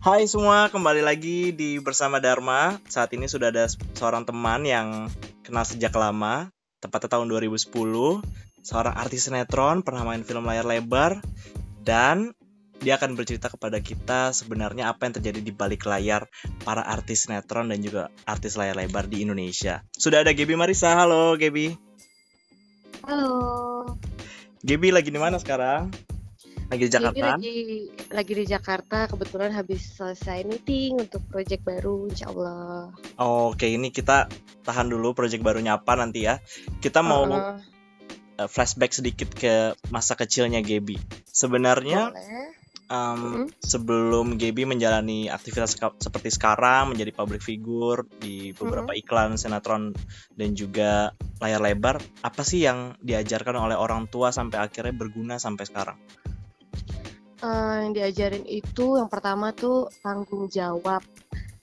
Hai semua, kembali lagi di Bersama Dharma. Saat ini sudah ada seorang teman yang kenal sejak lama, tepatnya tahun 2010. Seorang artis sinetron, pernah main film layar lebar, dan dia akan bercerita kepada kita sebenarnya apa yang terjadi di balik layar para artis sinetron dan juga artis layar lebar di Indonesia. Sudah ada Gaby Marisa, halo Gaby. Halo. Gaby lagi di mana sekarang? Lagi di Jakarta? Lagi lagi di Jakarta. Kebetulan habis selesai meeting untuk project baru, insya Allah. Oke, ini kita tahan dulu project barunya apa nanti ya. Kita mau uh -uh. flashback sedikit ke masa kecilnya Gaby. Sebenarnya Boleh um, mm-hmm. sebelum Gaby menjalani aktivitas seperti sekarang menjadi public figure di beberapa mm-hmm. iklan sinetron dan juga layar lebar apa sih yang diajarkan oleh orang tua sampai akhirnya berguna sampai sekarang uh, yang diajarin itu yang pertama tuh tanggung jawab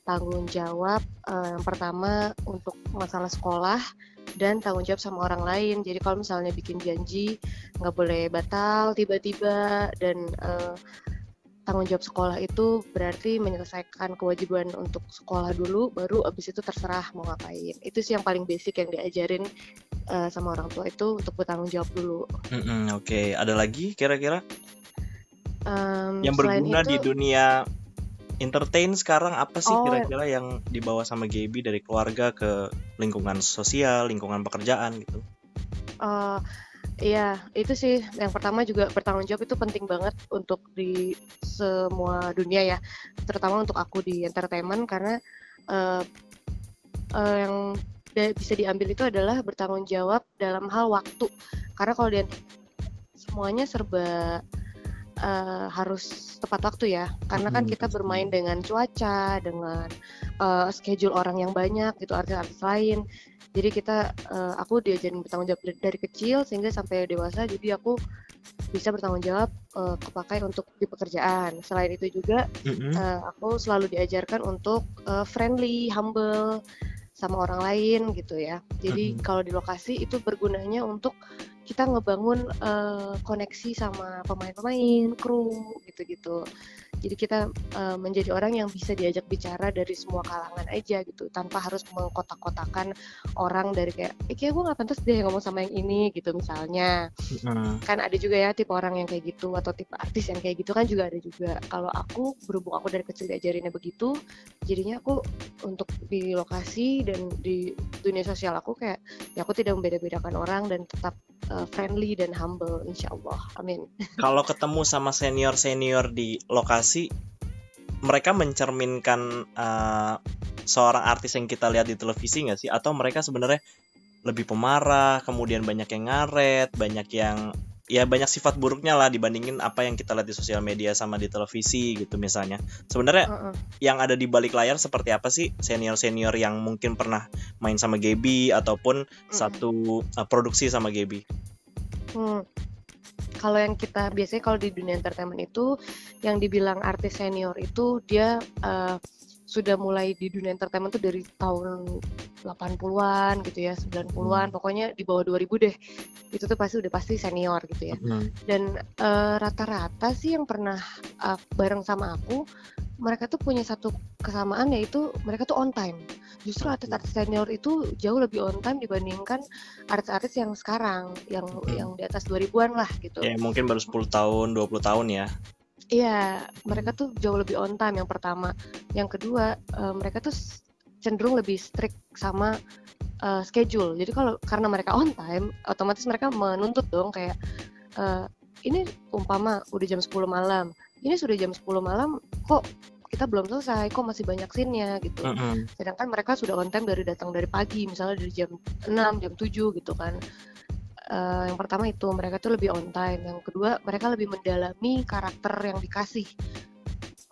tanggung jawab uh, yang pertama untuk masalah sekolah dan tanggung jawab sama orang lain. Jadi kalau misalnya bikin janji nggak boleh batal tiba-tiba dan uh, tanggung jawab sekolah itu berarti menyelesaikan kewajiban untuk sekolah dulu, baru abis itu terserah mau ngapain. Itu sih yang paling basic yang diajarin uh, sama orang tua itu untuk bertanggung jawab dulu. Mm -hmm, Oke, okay. ada lagi kira-kira um, yang berguna itu, di dunia entertain sekarang apa sih kira kira-kira yang dibawa sama Gaby dari keluarga ke lingkungan sosial, lingkungan pekerjaan gitu? Uh, Iya, itu sih yang pertama juga bertanggung jawab itu penting banget untuk di semua dunia ya, terutama untuk aku di entertainment karena uh, uh, yang bisa diambil itu adalah bertanggung jawab dalam hal waktu. Karena kalau dia semuanya serba uh, harus tepat waktu ya, karena kan kita bermain dengan cuaca, dengan uh, schedule orang yang banyak gitu, artis-artis lain. Jadi kita uh, aku diajarin bertanggung jawab dari, dari kecil sehingga sampai dewasa. Jadi aku bisa bertanggung jawab uh, kepakai untuk di pekerjaan. Selain itu juga mm-hmm. uh, aku selalu diajarkan untuk uh, friendly humble sama orang lain gitu ya. Jadi mm-hmm. kalau di lokasi itu bergunanya untuk kita ngebangun uh, koneksi sama pemain-pemain kru gitu-gitu jadi kita uh, menjadi orang yang bisa diajak bicara dari semua kalangan aja gitu tanpa harus mengkotak-kotakan orang dari kayak eh kayak gue nggak pantas deh ngomong sama yang ini gitu misalnya. Hmm. kan ada juga ya tipe orang yang kayak gitu atau tipe artis yang kayak gitu kan juga ada juga. Kalau aku berhubung aku dari kecil diajarinnya begitu jadinya aku untuk di lokasi dan di dunia sosial aku kayak ya aku tidak membeda-bedakan orang dan tetap uh, friendly dan humble insya Allah. Amin. Kalau ketemu sama senior senior di lokasi sih mereka mencerminkan uh, seorang artis yang kita lihat di televisi nggak sih? Atau mereka sebenarnya lebih pemarah kemudian banyak yang ngaret banyak yang ya banyak sifat buruknya lah dibandingin apa yang kita lihat di sosial media sama di televisi gitu misalnya. Sebenarnya uh -uh. yang ada di balik layar seperti apa sih? Senior senior yang mungkin pernah main sama Gaby ataupun uh -uh. satu uh, produksi sama Gaby. Hmm kalau yang kita biasanya kalau di dunia entertainment itu yang dibilang artis senior itu dia uh, sudah mulai di dunia entertainment tuh dari tahun 80-an gitu ya, 90-an, hmm. pokoknya di bawah 2000 deh. Itu tuh pasti udah pasti senior gitu ya. Hmm. Dan rata eh, rata-rata sih yang pernah uh, bareng sama aku, mereka tuh punya satu kesamaan yaitu mereka tuh on time justru artis-artis senior itu jauh lebih on time dibandingkan artis-artis yang sekarang yang hmm. yang di atas 2000-an lah gitu. Ya, mungkin baru 10 tahun, 20 tahun ya. Iya, mereka tuh jauh lebih on time yang pertama. Yang kedua, uh, mereka tuh cenderung lebih strict sama uh, schedule. Jadi kalau karena mereka on time, otomatis mereka menuntut dong kayak uh, ini umpama udah jam 10 malam. Ini sudah jam 10 malam kok kita belum selesai kok masih banyak scene-nya gitu mm -hmm. sedangkan mereka sudah on time dari datang dari pagi misalnya dari jam 6 jam 7 gitu kan uh, yang pertama itu mereka tuh lebih on time yang kedua mereka lebih mendalami karakter yang dikasih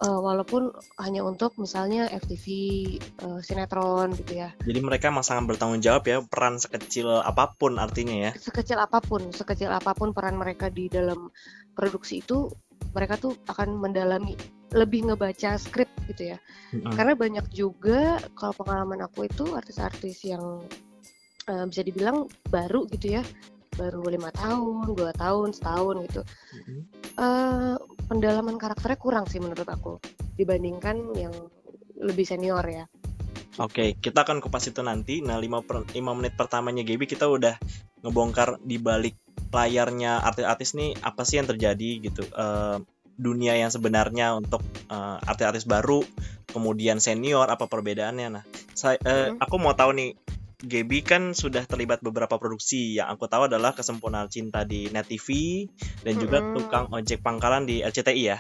uh, walaupun hanya untuk misalnya FTV uh, sinetron gitu ya. Jadi mereka sangat bertanggung jawab ya peran sekecil apa pun artinya ya. Sekecil apa pun, sekecil apa pun peran mereka di dalam produksi itu mereka tuh akan mendalami lebih ngebaca skrip gitu ya mm-hmm. karena banyak juga kalau pengalaman aku itu artis-artis yang uh, bisa dibilang baru gitu ya baru lima tahun dua tahun setahun gitu mm-hmm. uh, pendalaman karakternya kurang sih menurut aku dibandingkan yang lebih senior ya. Oke, kita akan kupas itu nanti. Nah, 5, per, 5 menit pertamanya Gaby kita udah ngebongkar di balik layarnya artis-artis nih apa sih yang terjadi gitu. Uh, dunia yang sebenarnya untuk uh, artis-artis baru, kemudian senior apa perbedaannya. Nah, saya uh, hmm. aku mau tahu nih Gaby kan sudah terlibat beberapa produksi yang aku tahu adalah Kesempurnaan Cinta di Net TV dan juga mm -hmm. tukang ojek pangkalan di RCTI ya.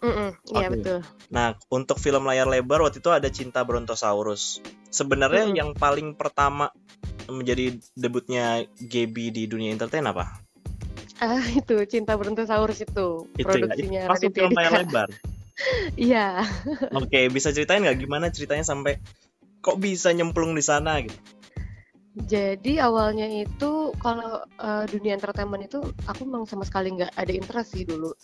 Mm -mm, iya okay. betul. Nah, untuk film layar lebar waktu itu ada Cinta Brontosaurus. Sebenarnya mm yang paling pertama menjadi debutnya Gaby di dunia entertain apa? Ah, itu Cinta Brontosaurus itu, itu ya? produksinya ya? Pas film layar lebar. Iya. Oke, okay, bisa ceritain nggak gimana ceritanya sampai kok bisa nyemplung di sana gitu? Jadi awalnya itu kalau uh, dunia entertainment itu aku memang sama sekali nggak ada interest sih dulu.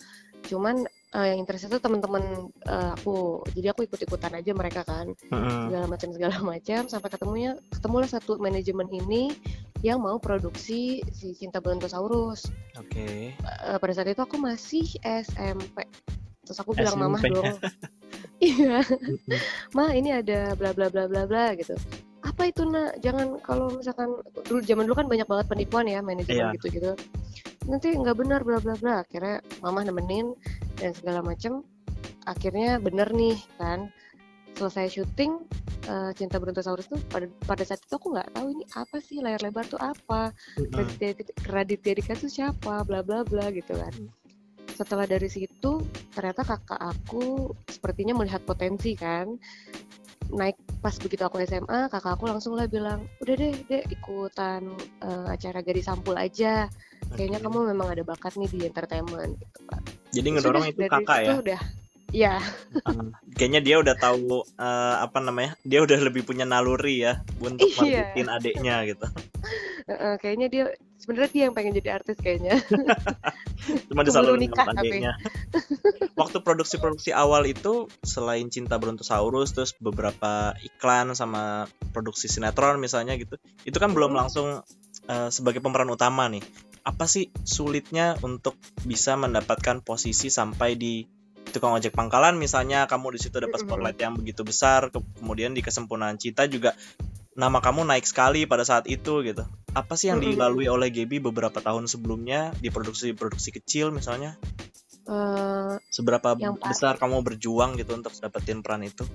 Cuman uh, yang interest itu teman-teman uh, aku jadi aku ikut-ikutan aja mereka kan mm-hmm. segala macam segala macam sampai ketemunya ketemulah satu manajemen ini yang mau produksi si Cinta Brontosaurus. Oke. Okay. Uh, pada saat itu aku masih SMP. Terus aku bilang mama dong. Iya. Ma ini ada bla bla bla bla bla gitu apa itu nak jangan kalau misalkan dulu zaman dulu kan banyak banget penipuan ya manajemen yeah. gitu gitu nanti nggak benar bla bla bla akhirnya mama nemenin dan segala macem akhirnya bener nih kan? Selesai syuting uh, Cinta Brontosaurus tuh pada pada saat itu aku nggak tahu ini apa sih layar lebar tuh apa Raditya Dika tuh siapa bla bla bla gitu kan. Setelah dari situ ternyata kakak aku sepertinya melihat potensi kan naik pas begitu aku SMA kakak aku langsung lah bilang udah deh deh ikutan uh, acara gadis sampul aja. Kayaknya kamu memang ada bakat nih di entertainment gitu pak jadi ngedorong itu kakak ya? udah ya uh, kayaknya dia udah tahu uh, apa namanya dia udah lebih punya naluri ya untuk iya. marketin adiknya gitu. Uh, kayaknya dia sebenarnya dia yang pengen jadi artis kayaknya. Cuma disalurkan nikah adiknya. Waktu produksi-produksi awal itu selain Cinta Brontosaurus terus beberapa iklan sama produksi sinetron misalnya gitu itu kan belum langsung uh, sebagai pemeran utama nih. Apa sih sulitnya untuk bisa mendapatkan posisi sampai di tukang ojek pangkalan misalnya kamu di situ dapat spotlight yang begitu besar kemudian di kesempurnaan cinta juga nama kamu naik sekali pada saat itu gitu. Apa sih yang dilalui oleh Gaby beberapa tahun sebelumnya di produksi-produksi kecil misalnya? Uh, Seberapa besar kamu berjuang gitu untuk dapetin peran itu?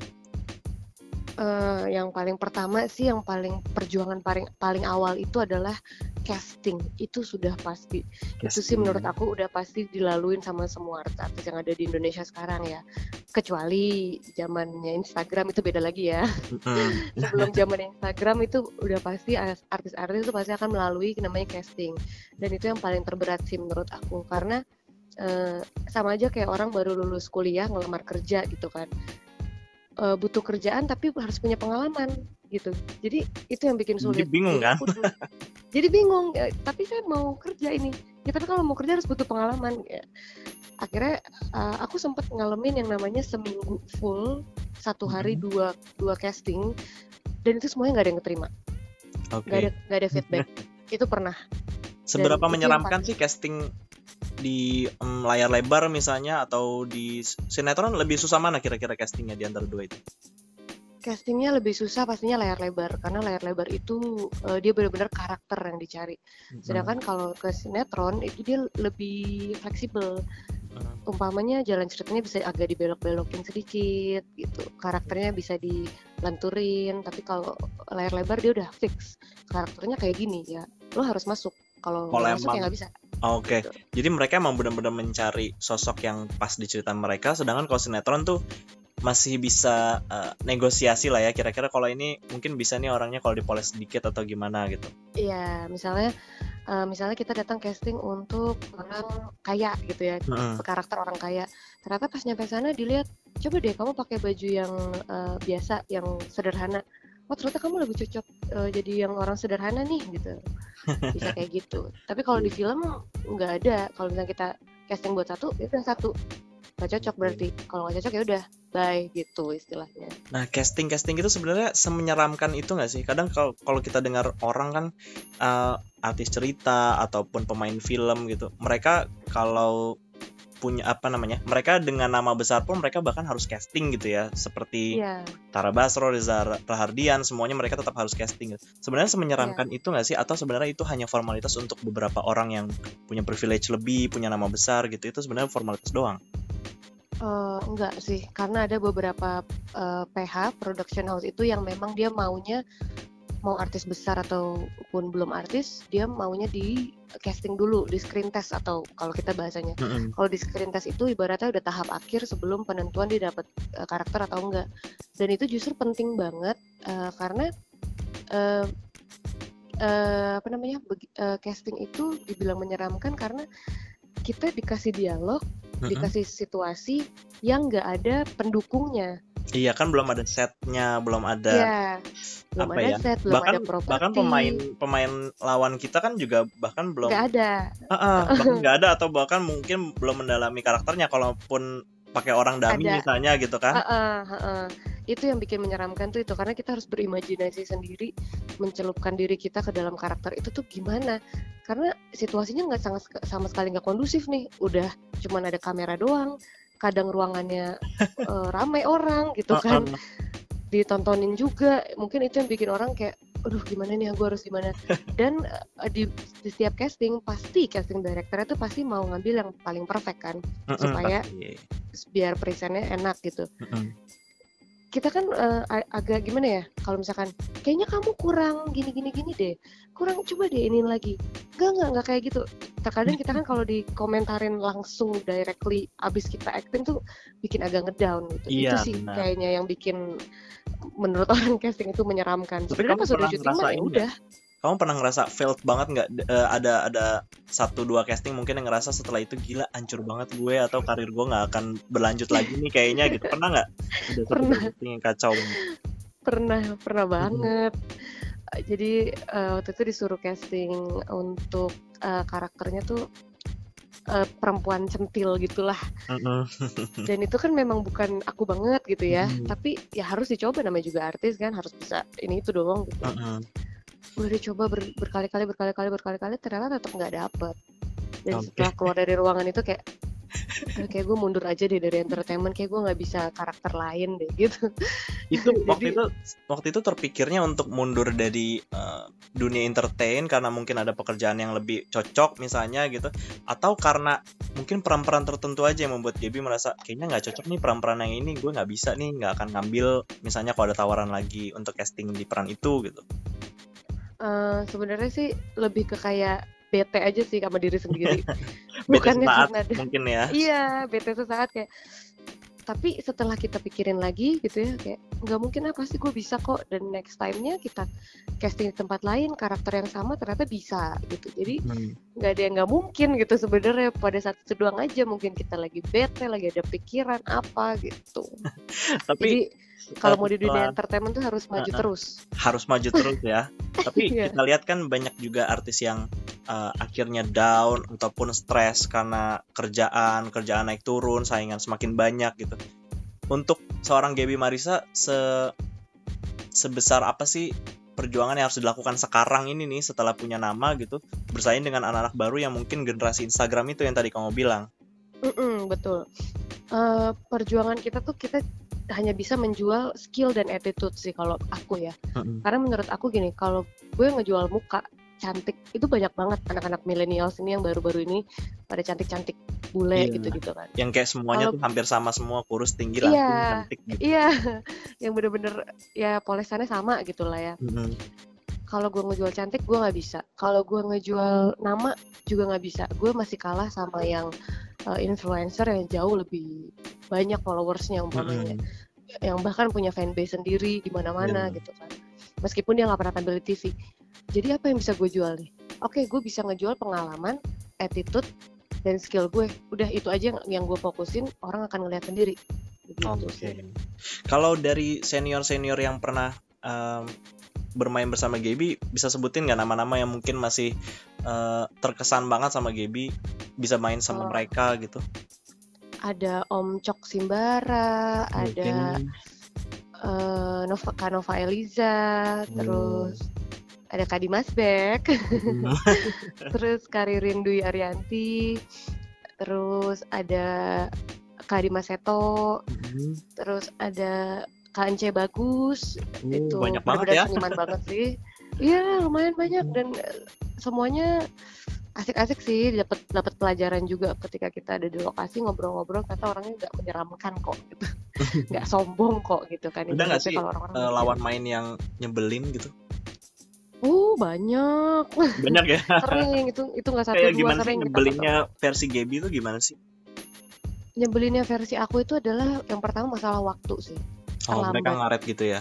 Uh, yang paling pertama sih yang paling perjuangan paling paling awal itu adalah casting. Itu sudah pasti. Casting. itu sih menurut aku udah pasti dilaluin sama semua artis yang ada di Indonesia sekarang ya. Kecuali zamannya Instagram itu beda lagi ya. Mm. sebelum zaman Instagram itu udah pasti artis-artis itu pasti akan melalui namanya casting. Dan itu yang paling terberat sih menurut aku. Karena uh, sama aja kayak orang baru lulus kuliah ngelamar kerja gitu kan uh, butuh kerjaan tapi harus punya pengalaman gitu. Jadi itu yang bikin sulit. Jadi bingung kan? Jadi bingung. Ya, tapi saya mau kerja ini. Ya tapi kalau mau kerja harus butuh pengalaman. Ya. Akhirnya uh, aku sempat ngalamin yang namanya seminggu full satu hari hmm. dua dua casting dan itu semuanya nggak ada yang keterima. Okay. Gak ada gak ada feedback. itu pernah. Seberapa dan menyeramkan sih casting di um, layar lebar misalnya atau di sinetron lebih susah mana kira-kira castingnya di antara dua itu? Castingnya lebih susah pastinya layar lebar karena layar lebar itu uh, dia benar-benar karakter yang dicari. Sedangkan hmm. kalau ke sinetron itu dia lebih fleksibel. Hmm. Umpamanya jalan ceritanya bisa agak dibelok-belokin sedikit gitu. Karakternya bisa dilanturin, tapi kalau layar lebar dia udah fix. Karakternya kayak gini ya. Lo harus masuk. Kalau masuk ya nggak bisa. Oke, okay. jadi mereka emang benar-benar mencari sosok yang pas di cerita mereka, sedangkan kalau sinetron tuh masih bisa uh, negosiasi lah ya. Kira-kira kalau ini mungkin bisa nih orangnya kalau dipoles sedikit atau gimana gitu. Iya, misalnya uh, misalnya kita datang casting untuk orang kaya gitu ya, hmm. karakter orang kaya. Ternyata pas nyampe sana dilihat, coba deh kamu pakai baju yang uh, biasa, yang sederhana oh ternyata kamu lebih cocok uh, jadi yang orang sederhana nih gitu. Bisa kayak gitu. Tapi kalau di iya. film nggak ada. Kalau misalnya kita casting buat satu itu yang satu. Nggak cocok berarti. Kalau nggak cocok ya udah bye gitu istilahnya. Nah casting casting itu sebenarnya semenyeramkan itu nggak sih? Kadang kalau kalau kita dengar orang kan uh, artis cerita ataupun pemain film gitu mereka kalau punya apa namanya mereka dengan nama besar pun mereka bahkan harus casting gitu ya seperti Iya. Tara Basro, Reza Rahardian semuanya mereka tetap harus casting gitu. sebenarnya semenyeramkan Iya. itu nggak sih atau sebenarnya itu hanya formalitas untuk beberapa orang yang punya privilege lebih punya nama besar gitu itu sebenarnya formalitas doang Eh, enggak sih, karena ada beberapa eh, PH production house itu yang memang dia maunya mau artis besar ataupun belum artis, dia maunya di casting dulu, di screen test atau kalau kita bahasanya. Kalau di screen test itu ibaratnya udah tahap akhir sebelum penentuan dia dapat eh, karakter atau enggak. Dan itu justru penting banget eh, karena eh, eh, apa namanya eh, casting itu dibilang menyeramkan karena kita dikasih dialog Mm-mm. dikasih situasi yang nggak ada pendukungnya. Iya kan belum ada setnya belum ada Ya, belum apa ada ya, set, belum bahkan ada bahkan pemain pemain lawan kita kan juga bahkan belum nggak ada. Ah, bahkan nggak ada atau bahkan mungkin belum mendalami karakternya kalaupun pakai orang Ada. misalnya gitu kan Heeh, heeh. Itu yang bikin menyeramkan tuh itu karena kita harus berimajinasi sendiri, mencelupkan diri kita ke dalam karakter itu tuh gimana? Karena situasinya nggak sama, sama sekali nggak kondusif nih. Udah cuman ada kamera doang, kadang ruangannya eh, ramai orang gitu kan. ditontonin juga mungkin itu yang bikin orang kayak aduh gimana nih gue harus gimana dan eh, di, di setiap casting pasti casting director itu pasti mau ngambil yang paling perfect kan supaya biar presentnya enak gitu. Kita kan a- agak gimana ya kalau misalkan kayaknya kamu kurang gini gini gini deh kurang coba deh ini lagi. Enggak enggak enggak kayak gitu. Terkadang kita kan kalau dikomentarin langsung directly abis kita acting tuh bikin agak ngedown gitu. Itu Iya, sih benar. kayaknya yang bikin menurut orang casting itu menyeramkan. Tapi sebenarnya pas udah syuting mah ya udah kamu pernah ngerasa failed banget nggak? Eh, ada ada satu dua casting mungkin yang ngerasa setelah itu gila hancur banget gue atau karir gue nggak akan berlanjut lagi nih kayaknya gitu. Pernah nggak? Pernah. yang kacau pernah pernah banget. Eh, jadi eh, waktu itu disuruh casting untuk eh, karakternya tuh eh, perempuan centil gitulah. Mm-mm. dan itu kan memang bukan aku banget gitu ya. Hmm. tapi ya harus dicoba namanya juga artis kan harus bisa ini itu doang gitu Mm-mm. udah dicoba ber- berkali-kali berkali-kali berkali-kali ternyata tetap nggak dapet dan Oke. setelah keluar dari ruangan itu kayak "Ah, kayak gue mundur aja deh dari entertainment kayak gue nggak bisa karakter lain deh gitu itu waktu itu waktu itu terpikirnya untuk mundur dari eh, dunia entertain karena mungkin ada pekerjaan yang lebih cocok misalnya gitu atau karena mungkin peran-peran tertentu aja yang membuat Gaby merasa kayaknya nggak cocok nih peran-peran yang ini gue nggak bisa nih nggak akan ngambil misalnya kalau ada tawaran lagi untuk casting di peran itu gitu Eh, sebenarnya sih lebih ke kayak bete aja sih sama diri sendiri. Bukannya sesaat karena mungkin ya. Iya bete sesaat kayak tapi setelah kita pikirin lagi gitu ya kayak nggak mungkin apa sih gue bisa kok. Dan next time-nya kita casting di tempat lain karakter yang sama ternyata bisa gitu. Jadi Hmm. nggak ada yang nggak mungkin gitu sebenarnya. Pada saat itu doang aja mungkin kita lagi bete lagi ada pikiran apa gitu. Tapi jadi kalau mau di dunia entertainment tuh harus maju Uh-uh. terus harus maju terus ya. Tapi Iya. kita lihat kan banyak juga artis yang uh, akhirnya down ataupun stres karena kerjaan, kerjaan naik turun, saingan semakin banyak gitu. Untuk seorang Gaby Marisa se sebesar apa sih perjuangan yang harus dilakukan sekarang ini nih setelah punya nama gitu bersaing dengan anak-anak baru yang mungkin generasi Instagram itu yang tadi kamu bilang. Mm-mm, betul. Eh, perjuangan kita tuh kita hanya bisa menjual skill dan attitude sih kalau aku ya. Karena menurut aku gini, kalau gue ngejual muka cantik itu banyak banget anak-anak millennials ini yang baru-baru ini pada cantik-cantik bule Iya. gitu-gitu kan. Yang kayak semuanya Kalau- tuh hampir sama semua, kurus, tinggi, Iya. langsung cantik gitu. Iya, yang bener-bener ya polesannya sama gitu lah ya. Mm-mm. Kalau gue ngejual cantik gue nggak bisa. Kalau gue ngejual nama juga nggak bisa. Gue masih kalah sama yang uh, influencer yang jauh lebih banyak followersnya umpamanya. Mm-mm. yang bahkan punya fanbase sendiri di mana-mana Iya. gitu kan. Meskipun dia nggak pernah tampil di TV. Jadi apa yang bisa gue jual nih? Oke, gue bisa ngejual pengalaman, attitude, dan skill gue. Udah itu aja yang, yang gue fokusin, orang akan ngeliat sendiri. Begitu Oke. sih. Kalau dari senior-senior yang pernah em, bermain bersama Gaby, bisa sebutin nggak nama-nama yang mungkin masih eh, terkesan banget sama Gaby, bisa main sama Oh. mereka gitu? Ada Om Cok Simbara, ada Mungkin. eh, Nova, Kak Nova Eliza, Hmm. terus ada Kak Dimas Beck, Hmm. terus Karirin Dwi Arianti, terus ada Kak Dimas Seto, Mhm. terus ada Kak Ence Bagus, Uh, itu banyak banget ya. seniman banget sih. Iya, lumayan banyak dan eh, semuanya asik-asik sih, dapat dapat pelajaran juga ketika kita ada di lokasi ngobrol-ngobrol kata orangnya nggak menyeramkan kok gitu. nggak sombong kok gitu kan. Udah nggak sih kalau orang-orang eh, mikir. lawan main yang nyebelin gitu? Uh, banyak. Banyak ya. Sering itu itu nggak satu Kayak dua gimana sih sering kita nyebelinnya versi Gaby itu gimana sih? Nyebelinnya versi aku itu adalah yang pertama masalah waktu sih. Oh, mereka Terlambat. ngaret gitu ya.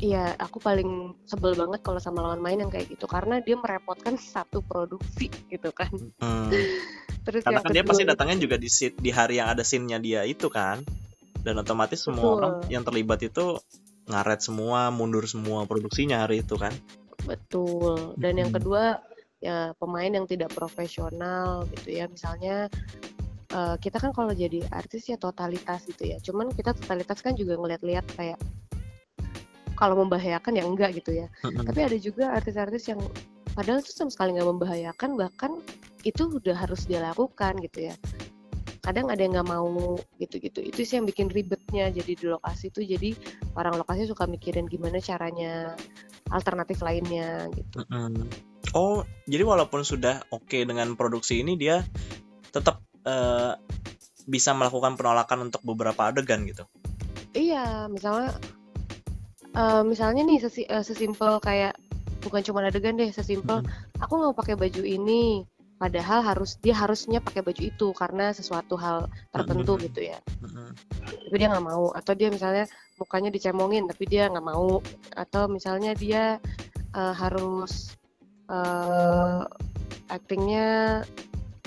Iya, aku paling sebel banget kalau sama lawan main yang kayak gitu karena dia merepotkan satu produksi gitu kan. Hmm. Terus Karena yang kan dia pasti datangnya juga di sit- di hari yang ada scene-nya dia itu kan. Dan otomatis semua Betul. orang yang terlibat itu ngaret semua, mundur semua produksinya hari itu kan. Betul. Dan yang Mm-mm. kedua ya pemain yang tidak profesional gitu ya. Misalnya eh, kita kan kalau jadi artis ya totalitas gitu ya. Cuman kita totalitas kan juga ngeliat-liat kayak kalau membahayakan ya enggak gitu ya. Tapi ada juga artis-artis yang padahal itu sama sekali nggak membahayakan bahkan itu udah harus dia lakukan gitu ya. Kadang ada yang nggak mau gitu-gitu. Itu sih yang bikin ribetnya jadi di lokasi itu jadi orang lokasi suka mikirin gimana caranya alternatif lainnya gitu. Oh, jadi walaupun sudah oke dengan produksi ini dia tetap eh, bisa melakukan penolakan untuk beberapa adegan gitu. Iya, misalnya eh, misalnya nih sesi, eh, sesimpel kayak bukan cuma adegan deh, sesimpel aku nggak mau pakai baju ini, padahal harus dia harusnya pakai baju itu karena sesuatu hal tertentu Mhm. gitu ya. Mm-mm. Tapi dia nggak mau, atau dia misalnya mukanya dicemongin tapi dia nggak mau, atau misalnya dia eh, harus eh actingnya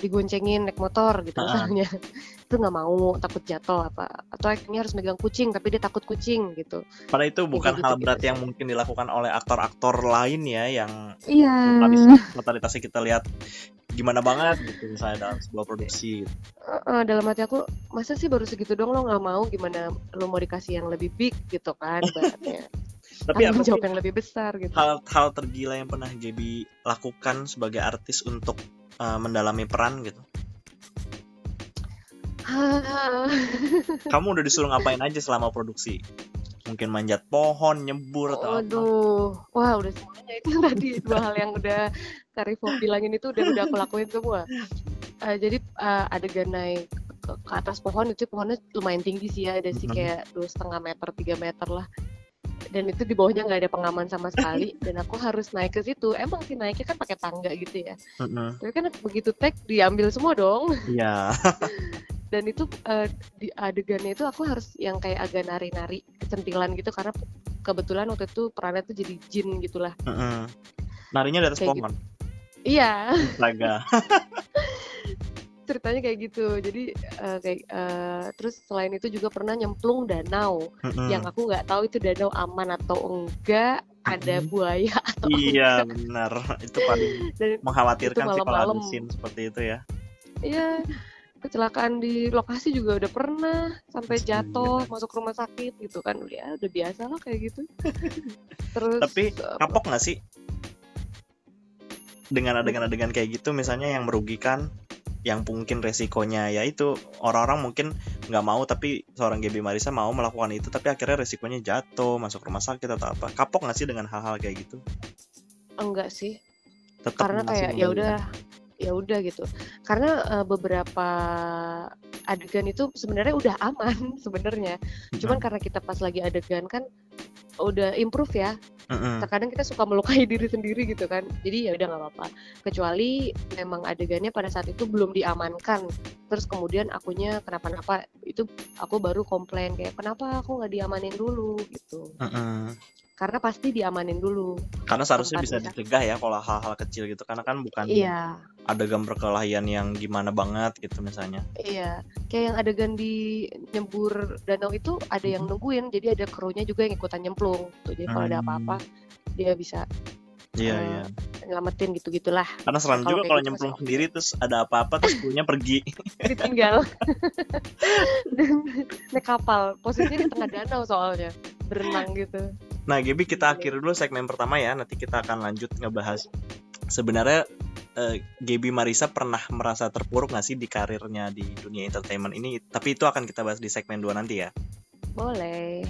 digoncengin naik motor gitu Ah. misalnya. Itu nggak mau takut jatuh apa. Atau actingnya harus megang kucing tapi dia takut kucing gitu. Padahal itu bukan gitu-gitu hal berat sih. yang mungkin dilakukan oleh aktor-aktor lain ya yang iya. totalitas- totalitasnya kita lihat gimana banget gitu misalnya dalam sebuah produksi gitu. dalam hati aku masa sih baru segitu dong lo nggak mau? Gimana lo mau dikasih yang lebih big? gitu kan Tapi apa jawab yang lebih besar gitu. hal-hal tergila yang pernah Gaby lakukan sebagai artis untuk uh, mendalami peran gitu? Kamu udah disuruh ngapain aja selama produksi? Mungkin manjat pohon, nyebur atau apa? Waduh, wah udah semuanya itu tadi dua hal yang udah Karifo bilangin itu udah udah aku lakuin semua. Eh, jadi eh, adegan naik ke, ke atas pohon itu pohonnya lumayan tinggi sih ya, ada sih Mhm. kayak dua setengah meter, tiga meter lah. Dan itu di bawahnya nggak ada pengaman sama sekali, dan aku harus naik ke situ. Emang sih naiknya kan pakai tangga gitu ya. Mm-mm. Tapi kan begitu tag diambil semua dong. Iya. Dan itu eh, di adegannya itu aku harus yang kayak agak nari-nari kecentilan gitu karena kebetulan waktu itu perannya tuh jadi jin gitulah. Mm-mm. Narinya di atas pohon. Iya, Astaga. ceritanya kayak gitu. Jadi eh, kayak eh, terus selain itu juga pernah nyemplung danau Mm-mm. yang aku nggak tahu itu danau aman atau enggak, ada buaya atau Iya benar. Itu paling dan mengkhawatirkan Itu sih kalau ada malam-malam. scene seperti itu ya. iya kecelakaan di lokasi juga udah pernah sampai Astaga. jatuh masuk rumah sakit gitu kan ya udah biasa lah kayak gitu terus Tapi eh, kapok nggak sih dengan adegan-adegan kayak gitu misalnya yang merugikan yang mungkin resikonya ya itu orang-orang mungkin nggak mau tapi seorang Gaby Marisa mau melakukan itu tapi akhirnya resikonya jatuh masuk rumah sakit atau apa. Kapok nggak sih dengan hal-hal kayak gitu? Enggak sih. Tetap karena kayak ya udah ya udah gitu. Karena eh, beberapa adegan itu sebenarnya udah aman sebenarnya. Cuman karena kita pas lagi adegan kan udah improve ya. Mm-mm. terkadang kita suka melukai diri sendiri gitu kan. Jadi ya udah nggak apa-apa. Kecuali memang adegannya pada saat itu belum diamankan. Terus kemudian akunya kenapa-napa itu aku baru komplain kayak kenapa aku nggak diamanin dulu? Gitu. Mm-mm. Karena pasti diamanin dulu karena seharusnya bisa Tempatnya. dicegah ya kalau hal-hal kecil gitu karena kan bukan iya adegan perkelahian yang gimana banget gitu misalnya Iya, kayak yang adegan di nyembur danau itu ada yang Mhm. nungguin, jadi ada krunya juga yang ikutan nyemplung. Tuh, jadi kalau ada Hmm. apa-apa dia bisa iya Eh, iya nyelamatin gitu-gitulah. karena seram kalau juga kalau gitu nyemplung sendiri terus ada apa-apa terus krunya pergi Ditinggal. Dan naik kapal, posisinya di tengah danau soalnya, berenang gitu. Nah, Gaby kita akhiri dulu segmen pertama ya. Nanti kita akan lanjut ngebahas sebenarnya uh, Gaby Marisa pernah merasa terpuruk nggak sih di karirnya di dunia entertainment ini? Tapi itu akan kita bahas di segmen 2 nanti ya. Boleh.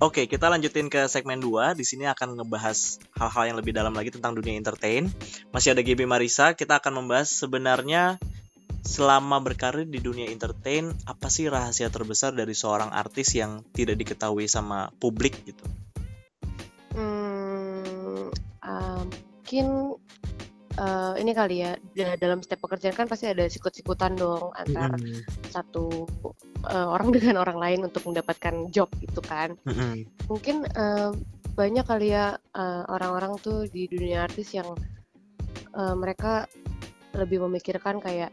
Oke, kita lanjutin ke segmen 2. Di sini akan ngebahas hal-hal yang lebih dalam lagi tentang dunia entertain. Masih ada GB Marisa, kita akan membahas sebenarnya selama berkarir di dunia entertain, apa sih rahasia terbesar dari seorang artis yang tidak diketahui sama publik gitu? Hmm, uh, mungkin uh, ini kali ya dalam setiap pekerjaan kan pasti ada sikut-sikutan dong antar mm. satu uh, orang dengan orang lain untuk mendapatkan job gitu kan mm -hmm. mungkin uh, banyak kali ya orang-orang uh, tuh di dunia artis yang uh, mereka lebih memikirkan kayak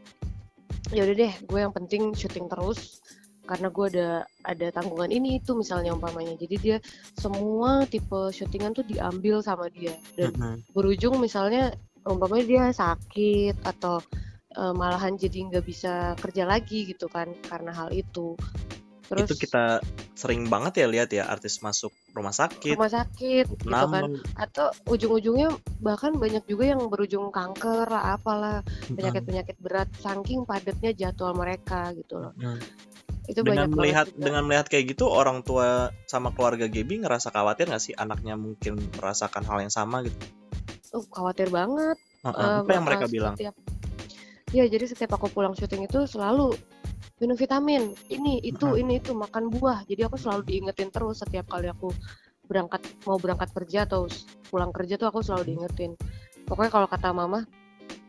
ya udah deh gue yang penting syuting terus karena gue ada ada tanggungan ini itu misalnya umpamanya jadi dia semua tipe syutingan tuh diambil sama dia dan mm -hmm. berujung misalnya umpamanya dia sakit atau uh, malahan jadi nggak bisa kerja lagi gitu kan karena hal itu. Terus itu kita sering banget ya lihat ya artis masuk rumah sakit. Rumah sakit gitu kan. Atau ujung-ujungnya bahkan banyak juga yang berujung kanker lah apalah penyakit-penyakit berat saking padatnya jadwal mereka gitu loh. Hmm. Itu dengan melihat dengan melihat kayak gitu orang tua sama keluarga Gaby ngerasa khawatir nggak sih anaknya mungkin merasakan hal yang sama gitu? Oh, khawatir banget. Uh -uh. Apa yang mereka bilang? Setiap, ya, jadi setiap aku pulang syuting itu selalu minum vitamin, ini itu uh -huh. ini itu makan buah. Jadi aku selalu diingetin terus setiap kali aku berangkat mau berangkat kerja atau pulang kerja tuh aku selalu diingetin. Pokoknya kalau kata mama,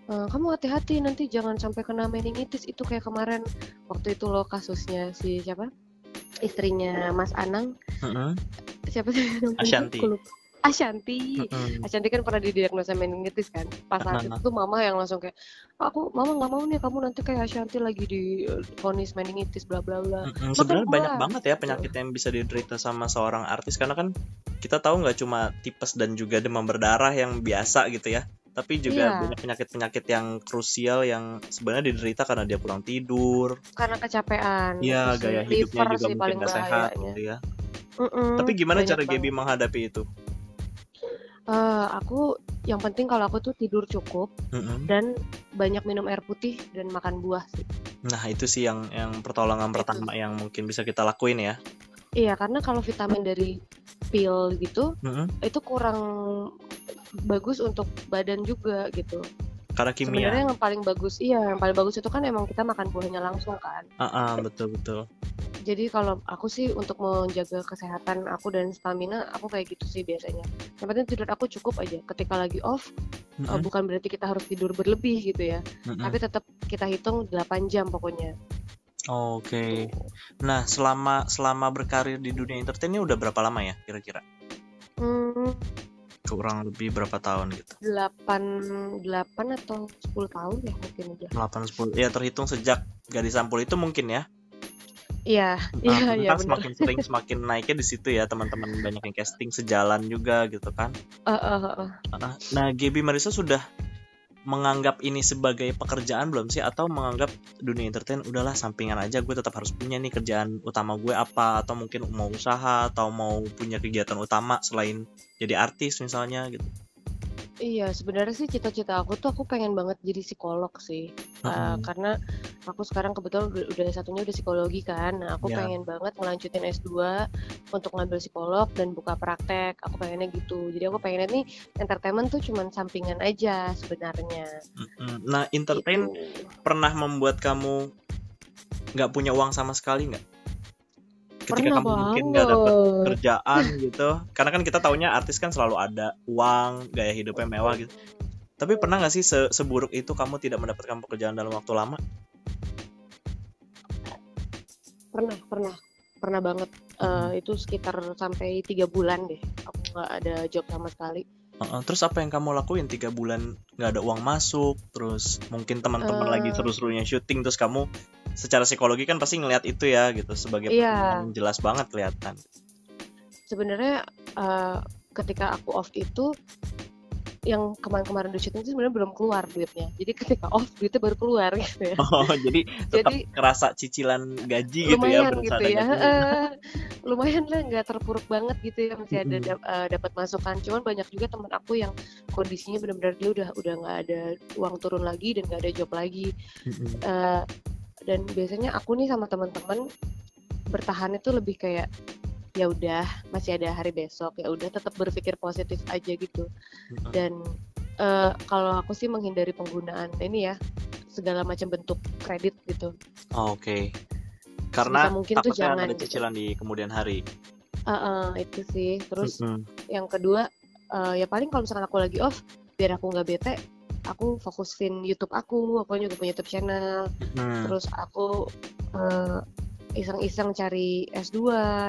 kamu hati-hati nanti jangan sampai kena meningitis itu kayak kemarin waktu itu loh kasusnya si siapa istrinya Mas Anang. Uh -huh. Siapa sih? Ashanti. Ashanti. Mm-hmm. Ashanti kan pernah didiagnosa meningitis kan. Pas saat itu tuh mama yang langsung kayak, aku mama nggak mau nih kamu nanti kayak Ashanti lagi di vonis meningitis bla bla bla. Sebenarnya banyak banget ya penyakit yang bisa diderita sama seorang artis karena kan kita tahu nggak cuma tipes dan juga demam berdarah yang biasa gitu ya. Tapi juga iya. banyak penyakit-penyakit yang krusial yang sebenarnya diderita karena dia pulang tidur. Karena kecapean. Iya, gaya hidupnya juga mungkin gak sehat gitu ya. Mm-mm, Tapi gimana cara Gaby menghadapi itu? Uh, aku yang penting kalau aku tuh tidur cukup mm-hmm. dan banyak minum air putih dan makan buah sih. Nah itu sih yang yang pertolongan itu. pertama yang mungkin bisa kita lakuin ya. Iya karena kalau vitamin dari pil gitu mm-hmm. itu kurang bagus untuk badan juga gitu. Karena kimia. Sebenarnya yang paling bagus iya yang paling bagus itu kan emang kita makan buahnya langsung kan. Ah uh, uh, betul betul jadi kalau aku sih untuk menjaga kesehatan aku dan stamina aku kayak gitu sih biasanya yang penting tidur aku cukup aja ketika lagi off mm-hmm. uh, bukan berarti kita harus tidur berlebih gitu ya mm-hmm. tapi tetap kita hitung 8 jam pokoknya oke okay. Gitu. nah selama selama berkarir di dunia entertain ini udah berapa lama ya kira-kira hmm, kurang lebih berapa tahun gitu? 8 8 atau 10 tahun ya mungkin udah. 8 10. Ya terhitung sejak gadis sampul itu mungkin ya. Iya, iya, iya. Kan semakin sering semakin naiknya di situ ya teman-teman banyak yang casting sejalan juga gitu kan. Uh, uh, uh. Nah, Gaby Marisa sudah menganggap ini sebagai pekerjaan belum sih atau menganggap dunia entertain udahlah sampingan aja gue tetap harus punya nih kerjaan utama gue apa atau mungkin mau usaha atau mau punya kegiatan utama selain jadi artis misalnya gitu. Iya, sebenarnya sih cita-cita aku tuh aku pengen banget jadi psikolog sih. Uh, karena aku sekarang kebetulan udah, udah satunya udah psikologi kan. Nah, aku yeah. pengen banget ngelanjutin S2 untuk ngambil psikolog dan buka praktek. Aku pengennya gitu. Jadi aku pengennya nih entertainment tuh cuman sampingan aja sebenarnya. Nah, entertain gitu. pernah membuat kamu nggak punya uang sama sekali nggak? ketika Pernah kamu mungkin nggak dapet kerjaan gitu. Karena kan kita taunya artis kan selalu ada uang gaya hidupnya mewah gitu. Tapi pernah nggak sih se seburuk itu kamu tidak mendapatkan pekerjaan dalam waktu lama? Pernah pernah. Pernah banget. Uh, itu sekitar sampai tiga bulan deh. Aku nggak ada job sama sekali. Uh, terus apa yang kamu lakuin? Tiga bulan nggak ada uang masuk terus mungkin teman-teman uh, lagi seru-serunya syuting terus kamu secara psikologi kan pasti ngelihat itu ya gitu. Sebagai iya. yang jelas banget kelihatan. Sebenarnya uh, ketika aku off itu yang kemarin-kemarin di syuting itu sebenarnya belum keluar duitnya. Jadi ketika off duitnya baru keluar gitu ya. Oh, jadi tetap Jadi- kerasa cicilan gaji gitu ya, lumayan gitu ya. Eh, lumayan lah nggak terpuruk banget gitu ya masih ada eh, dapat masukan. Cuman banyak juga teman aku yang kondisinya benar-benar dia udah udah nggak ada uang turun lagi dan nggak ada job lagi. Eh, dan biasanya aku nih sama teman-teman bertahan itu lebih kayak ya udah masih ada hari besok ya udah tetap berpikir positif aja gitu Mm-mm. dan eh, kalau aku sih menghindari penggunaan ini ya segala macam bentuk kredit gitu Oh, Oke. Karena Sebisa mungkin tuh jangan ada gitu. cicilan di kemudian hari. Eh, eh, itu sih terus Mm-mm. yang kedua eh, ya paling kalau misalkan aku lagi off biar aku nggak bete aku fokusin YouTube aku aku juga punya YouTube channel Mm. terus aku eh, iseng-iseng cari S2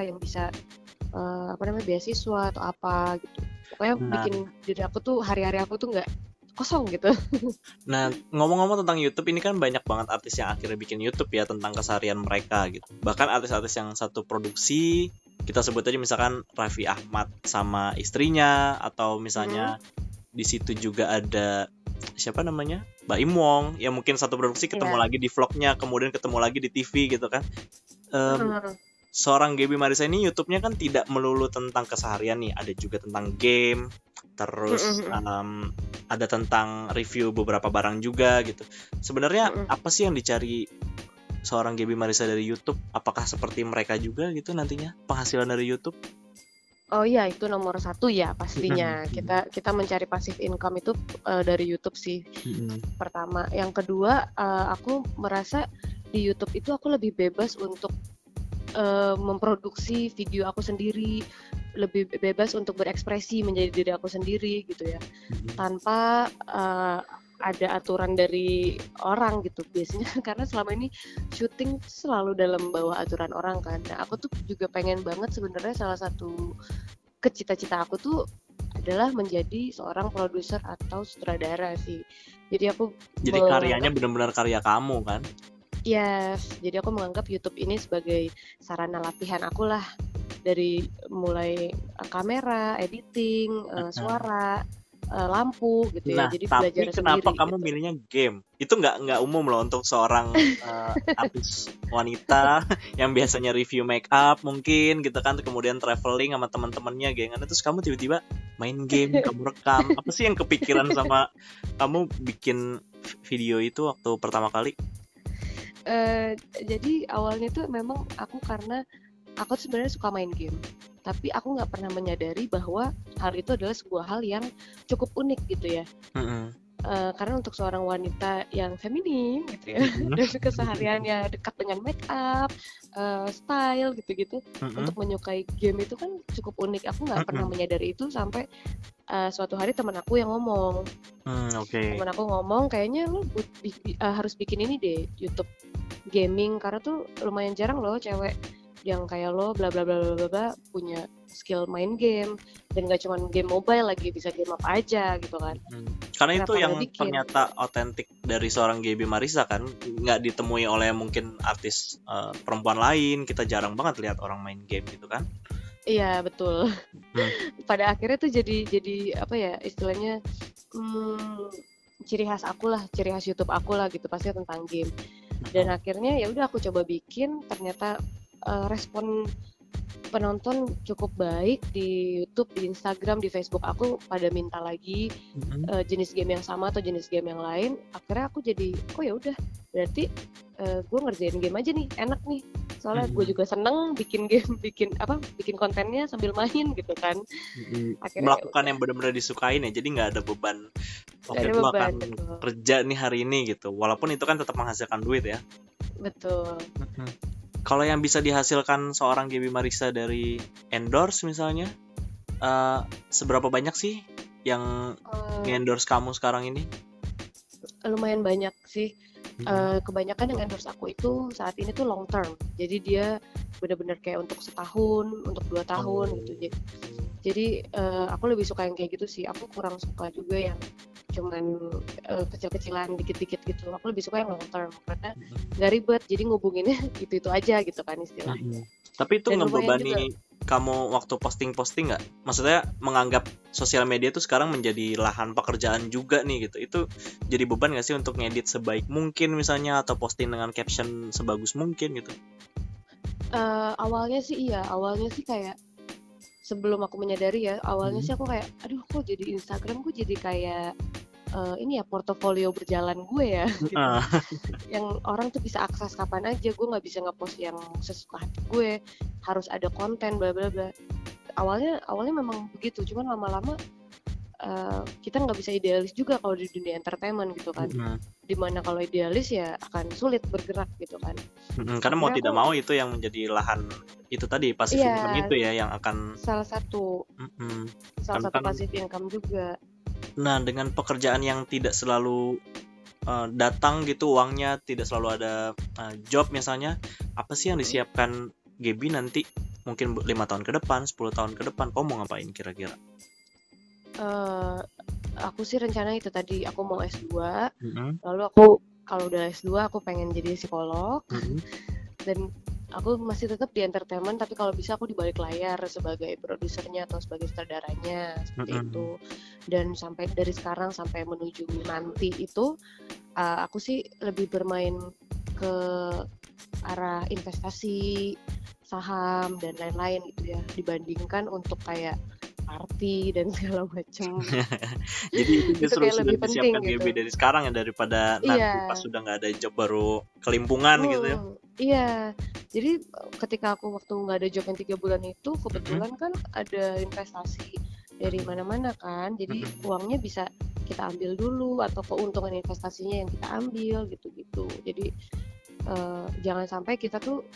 yang bisa eh, apa namanya beasiswa atau apa gitu pokoknya Nah. bikin diri aku tuh hari-hari aku tuh nggak kosong gitu Nah, ngomong-ngomong tentang YouTube ini kan banyak banget artis yang akhirnya bikin YouTube ya tentang keseharian mereka gitu. Bahkan artis-artis yang satu produksi, kita sebut aja misalkan Raffi Ahmad sama istrinya atau misalnya di situ juga ada siapa namanya? Mbak Im Wong yang mungkin satu produksi ketemu Iya. lagi di vlognya, kemudian ketemu lagi di TV gitu kan. Hmm, seorang Gaby Marisa ini YouTube-nya kan tidak melulu tentang keseharian nih, ada juga tentang game, terus em, ada tentang review beberapa barang juga gitu. Sebenarnya apa sih yang dicari seorang Gaby Marisa dari YouTube? Apakah seperti mereka juga gitu nantinya penghasilan dari YouTube? oh iya itu nomor satu ya pastinya kita kita mencari passive income itu eh, dari YouTube sih pertama. Yang kedua, eh, aku merasa di YouTube itu aku lebih bebas untuk eh, memproduksi video aku sendiri, lebih bebas untuk berekspresi menjadi diri aku sendiri gitu ya, tanpa eh, ada aturan dari orang gitu. Biasanya karena selama ini syuting selalu dalam bawah aturan orang kan. Nah, aku tuh juga pengen banget sebenarnya salah satu kecita-cita aku tuh adalah menjadi seorang produser atau sutradara sih. Jadi aku Jadi karyanya benar-benar karya kamu kan? Yes, jadi aku menganggap YouTube ini sebagai sarana latihan aku lah dari mulai eh, kamera, editing, Mm-mm. suara, eh, lampu gitu ya. Nah, Jadi tapi belajar kenapa sendiri kamu gitu. milihnya game? Itu nggak nggak umum loh untuk seorang artis wanita yang biasanya review make up mungkin gitu kan, kemudian traveling sama teman-temannya gengan, terus kamu tiba-tiba main game, kamu rekam. Apa sih yang kepikiran sama kamu bikin video itu waktu pertama kali? Eh, jadi awalnya tuh memang aku karena aku sebenarnya suka main game, tapi aku nggak pernah menyadari bahwa hal itu adalah sebuah hal yang cukup unik gitu ya. Mm-mm. Eh, karena untuk seorang wanita yang feminim gitu ya, Mhm. dan kesehariannya dekat dengan make up, eh, style gitu-gitu, Mm-mm. untuk menyukai game itu kan cukup unik. Aku nggak pernah Mm-mm. menyadari itu sampai eh, suatu hari teman aku yang ngomong, Hmm, Oke. teman aku ngomong kayaknya lu bi- bi- eh, harus bikin ini deh YouTube gaming karena tuh lumayan jarang loh cewek yang kayak lo bla bla bla bla bla punya skill main game dan gak cuma game mobile lagi bisa game apa aja gitu kan. Hmm. Karena itu Kenapa yang nggak bikin? ternyata otentik dari seorang Gaby Marisa kan nggak ditemui oleh mungkin artis eh, perempuan lain kita jarang banget lihat orang main game gitu kan Iya betul. Hmm. Pada akhirnya tuh jadi jadi apa ya istilahnya hmm, ciri khas aku lah, ciri khas YouTube aku lah gitu pasti tentang game. Dan akhirnya ya udah aku coba bikin, ternyata eh, respon penonton cukup baik di YouTube, di Instagram, di Facebook aku pada minta lagi Mhm. eh, jenis game yang sama atau jenis game yang lain. Akhirnya aku jadi oh ya udah berarti gue ngerjain game aja nih enak nih soalnya gue Mhm. juga seneng bikin game bikin apa bikin kontennya sambil main gitu kan Mhm. Akhirnya melakukan ya yang benar-benar disukain ya jadi nggak ada beban oke gue beban, akan betul. kerja nih hari ini gitu walaupun itu kan tetap menghasilkan duit ya betul kalau yang bisa dihasilkan seorang Gaby Marisa dari endorse misalnya eh, seberapa banyak sih yang Eh, endorse kamu sekarang ini? Lumayan banyak sih. Eh, kebanyakan yang endorse aku itu saat ini tuh long term. Jadi dia benar-benar kayak untuk setahun untuk dua tahun Oh. gitu. Jadi jadi eh, aku lebih suka yang kayak gitu sih. Aku kurang suka juga yang cuman eh, kecil-kecilan dikit-dikit gitu aku lebih suka yang long term karena Mhm. nggak ribet jadi ngubunginnya itu itu aja gitu kan istilahnya Mhm. Tapi itu Dan ngebebani kamu waktu posting-posting nggak? Maksudnya menganggap sosial media itu sekarang menjadi lahan pekerjaan juga nih gitu. Itu jadi beban nggak sih untuk ngedit sebaik mungkin misalnya atau posting dengan caption sebagus mungkin gitu? Uh, awalnya sih iya, awalnya sih kayak sebelum aku menyadari ya, awalnya hmm. sih aku kayak, aduh kok jadi Instagram gue jadi kayak uh, ini ya portofolio berjalan gue ya gitu. Uh. yang orang tuh bisa akses kapan aja gue nggak bisa ngepost yang sesuka hati gue harus ada konten bla bla bla awalnya awalnya memang begitu cuman lama-lama uh, kita nggak bisa idealis juga kalau di dunia entertainment gitu kan. Uh. di mana kalau idealis ya akan sulit bergerak gitu kan. Uh, karena mau tidak mau itu yang menjadi lahan itu tadi pasif yeah, income itu ya yang akan salah satu. Uh. salah kan, satu pasif income juga. Nah, dengan pekerjaan yang tidak selalu uh, datang gitu uangnya, tidak selalu ada uh, job misalnya, apa sih yang disiapkan Gaby nanti? Mungkin lima tahun ke depan, 10 tahun ke depan, kamu mau ngapain kira-kira? Uh, aku sih rencana itu tadi aku mau S2, mm -hmm. lalu aku kalau udah S2 aku pengen jadi psikolog, mm -hmm. dan aku masih tetap di entertainment tapi kalau bisa aku di balik layar sebagai produsernya atau sebagai sutradaranya seperti mm -hmm. itu dan sampai dari sekarang sampai menuju nanti itu uh, aku sih lebih bermain ke arah investasi saham dan lain-lain gitu ya dibandingkan untuk kayak party dan segala macam. Jadi itu justru itu sudah disiapkan gitu. dari sekarang ya daripada iya. nanti pas sudah nggak ada job baru kelimpungan hmm, gitu ya. Iya, jadi ketika aku waktu nggak ada job yang tiga bulan itu kebetulan hmm. kan ada investasi dari mana-mana kan, jadi hmm. uangnya bisa kita ambil dulu atau keuntungan investasinya yang kita ambil gitu-gitu. Jadi uh, jangan sampai kita tuh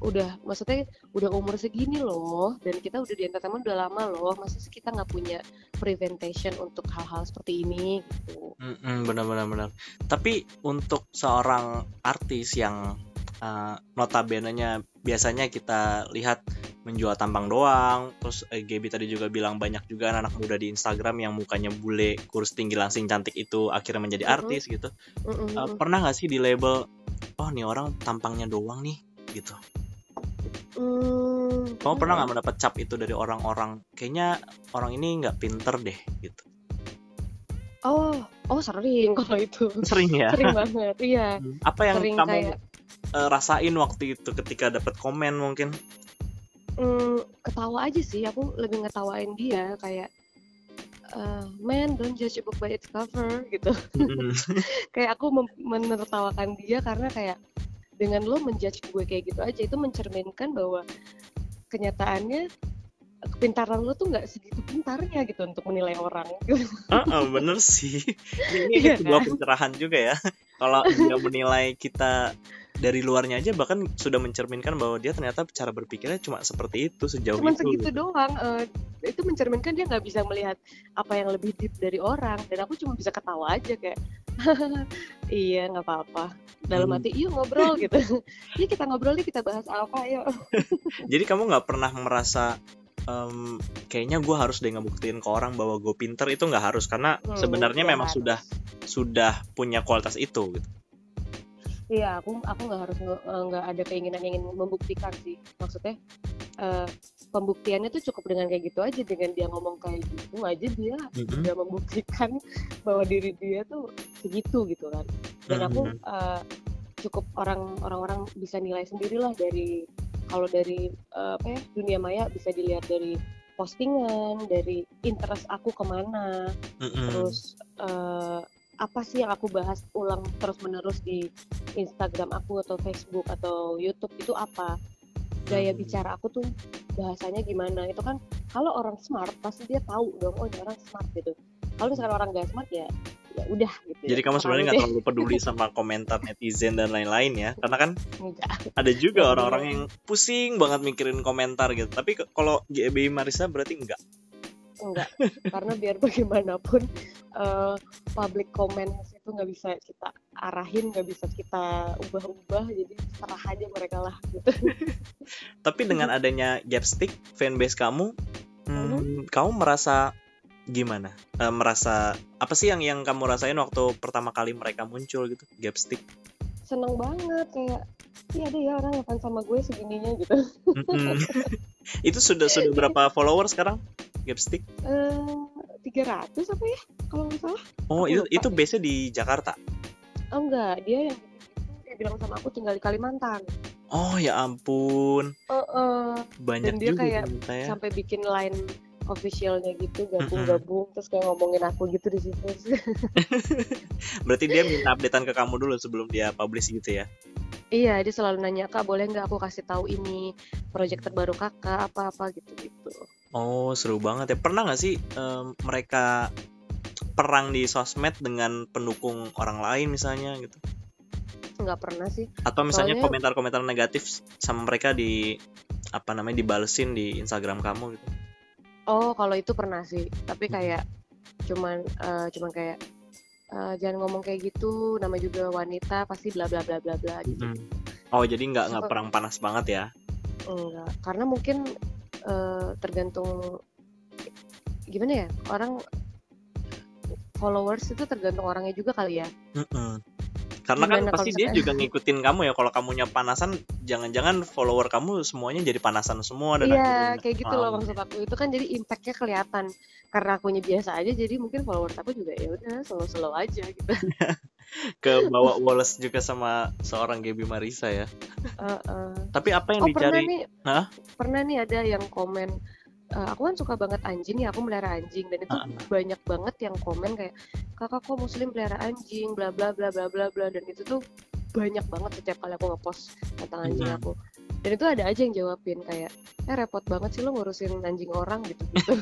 udah maksudnya udah umur segini loh dan kita udah di entertainment udah lama loh masa sih kita nggak punya preventation untuk hal-hal seperti ini gitu mm benar-benar benar tapi untuk seorang artis yang uh, notabene-nya biasanya kita lihat menjual tampang doang terus eh, Gaby tadi juga bilang banyak juga anak, anak muda di Instagram yang mukanya bule kurus tinggi langsing cantik itu akhirnya menjadi mm -hmm. artis gitu mm -hmm. uh, pernah nggak sih di label oh nih orang tampangnya doang nih gitu Hmm, Kamu pernah nggak mendapat cap itu dari orang-orang? Kayaknya orang ini nggak pinter deh gitu. Oh, oh sering kalau itu. Sering ya. Sering banget, iya. Hmm, apa yang sering kamu kayak... uh, rasain waktu itu ketika dapat komen mungkin? Hmm, ketawa aja sih. Aku lebih ngetawain dia kayak uh, man don't judge a book by its cover gitu. Hmm. kayak aku menertawakan dia karena kayak dengan lo menjudge gue kayak gitu aja itu mencerminkan bahwa kenyataannya kepintaran lo tuh nggak segitu pintarnya gitu untuk menilai orang. Uh, uh, bener sih. Ini iya sebuah kan? pencerahan juga ya. Kalau dia menilai kita dari luarnya aja bahkan sudah mencerminkan bahwa dia ternyata cara berpikirnya cuma seperti itu sejauh Cuman itu. segitu gitu. doang. Uh, itu mencerminkan dia nggak bisa melihat apa yang lebih deep dari orang dan aku cuma bisa ketawa aja kayak iya nggak apa-apa. Dalam hmm. hati yuk ngobrol gitu. Yuk kita ngobrol nih kita bahas apa yuk. Jadi kamu nggak pernah merasa um, kayaknya gue harus deh ngebuktiin ke orang bahwa gue pinter itu nggak harus. Karena hmm, sebenarnya memang harus. sudah sudah punya kualitas itu gitu Iya, aku aku nggak harus nggak ada keinginan ingin membuktikan sih. Maksudnya uh, pembuktiannya tuh cukup dengan kayak gitu aja dengan dia ngomong kayak gitu aja dia mm-hmm. udah membuktikan bahwa diri dia tuh segitu gitu kan. Dan aku uh, cukup orang orang-orang bisa nilai sendirilah dari kalau dari uh, apa ya dunia maya bisa dilihat dari postingan, dari interest aku ke mana, mm-hmm. terus uh, apa sih yang aku bahas ulang terus menerus di Instagram aku atau Facebook atau YouTube itu apa? Gaya hmm. bicara aku tuh bahasanya gimana? Itu kan kalau orang smart pasti dia tahu dong oh ini orang smart gitu. Kalau misalkan orang gak smart ya ya udah gitu. Jadi kamu sebenarnya nggak terlalu peduli sama komentar netizen dan lain-lain ya? Karena kan Enggak. ada juga orang-orang yang pusing banget mikirin komentar gitu. Tapi kalau GBI Marisa berarti enggak enggak karena biar bagaimanapun uh, public comments itu nggak bisa kita arahin nggak bisa kita ubah-ubah jadi serah aja mereka lah gitu. Tapi dengan adanya Gapstick fanbase kamu hmm, uh-huh. kamu merasa gimana? Uh, merasa apa sih yang yang kamu rasain waktu pertama kali mereka muncul gitu Gapstick? Seneng banget kayak iya ada ya orang yang sama gue segininya gitu. Itu sudah sudah berapa follower sekarang? Gapstick? Eh, tiga ratus apa ya? Kalau nggak salah. Oh, itu lupa itu base di Jakarta. Oh enggak, dia yang dia bilang sama aku tinggal di Kalimantan. Oh, ya ampun. Heeh. Banyak Dan dia juga kayak ya. sampai bikin line officialnya gitu gabung-gabung terus kayak ngomongin aku gitu di situ Berarti dia minta updatean ke kamu dulu sebelum dia publish gitu ya. iya dia selalu nanya kak boleh nggak aku kasih tahu ini project terbaru kakak apa apa gitu gitu Oh, seru banget ya. Pernah nggak sih em, mereka perang di sosmed dengan pendukung orang lain misalnya gitu? nggak pernah sih Atau misalnya Soalnya- komentar-komentar negatif sama mereka di apa namanya dibalesin di Instagram kamu gitu. oh kalau itu pernah sih tapi Hmm. kayak cuman eh, cuman kayak eh, jangan ngomong kayak gitu nama juga wanita pasti bla bla bla bla bla gitu Mm. Oh, jadi nggak nggak Suka- perang panas banget ya? enggak karena mungkin eh, tergantung gimana ya orang followers itu tergantung orangnya juga kali ya Mm-mm. Karena kan Gimana pasti kalau dia juga ngikutin kamu ya. Kalau kamunya panasan, jangan-jangan follower kamu semuanya jadi panasan semua dan Iya, akhirnya kayak gitu loh maksud aku. Itu kan jadi impactnya kelihatan. Karena akunya biasa aja, jadi mungkin followers aku juga ya udah slow-slow aja gitu. ke bawa Wallace juga sama seorang Gaby Marisa ya. Heeh. Tapi apa yang Oh pernah dicari? nih, Hah? pernah nih ada yang komen. eh, aku kan suka banget anjing ya, aku melihara anjing dan itu Ah. banyak banget yang komen kayak kakak kok muslim pelihara anjing, bla bla bla bla bla bla dan itu tuh banyak banget setiap kali aku ngepost tentang anjing Mhm. aku. Dan itu ada aja yang jawabin kayak, eh repot banget sih lo ngurusin anjing orang gitu gitu.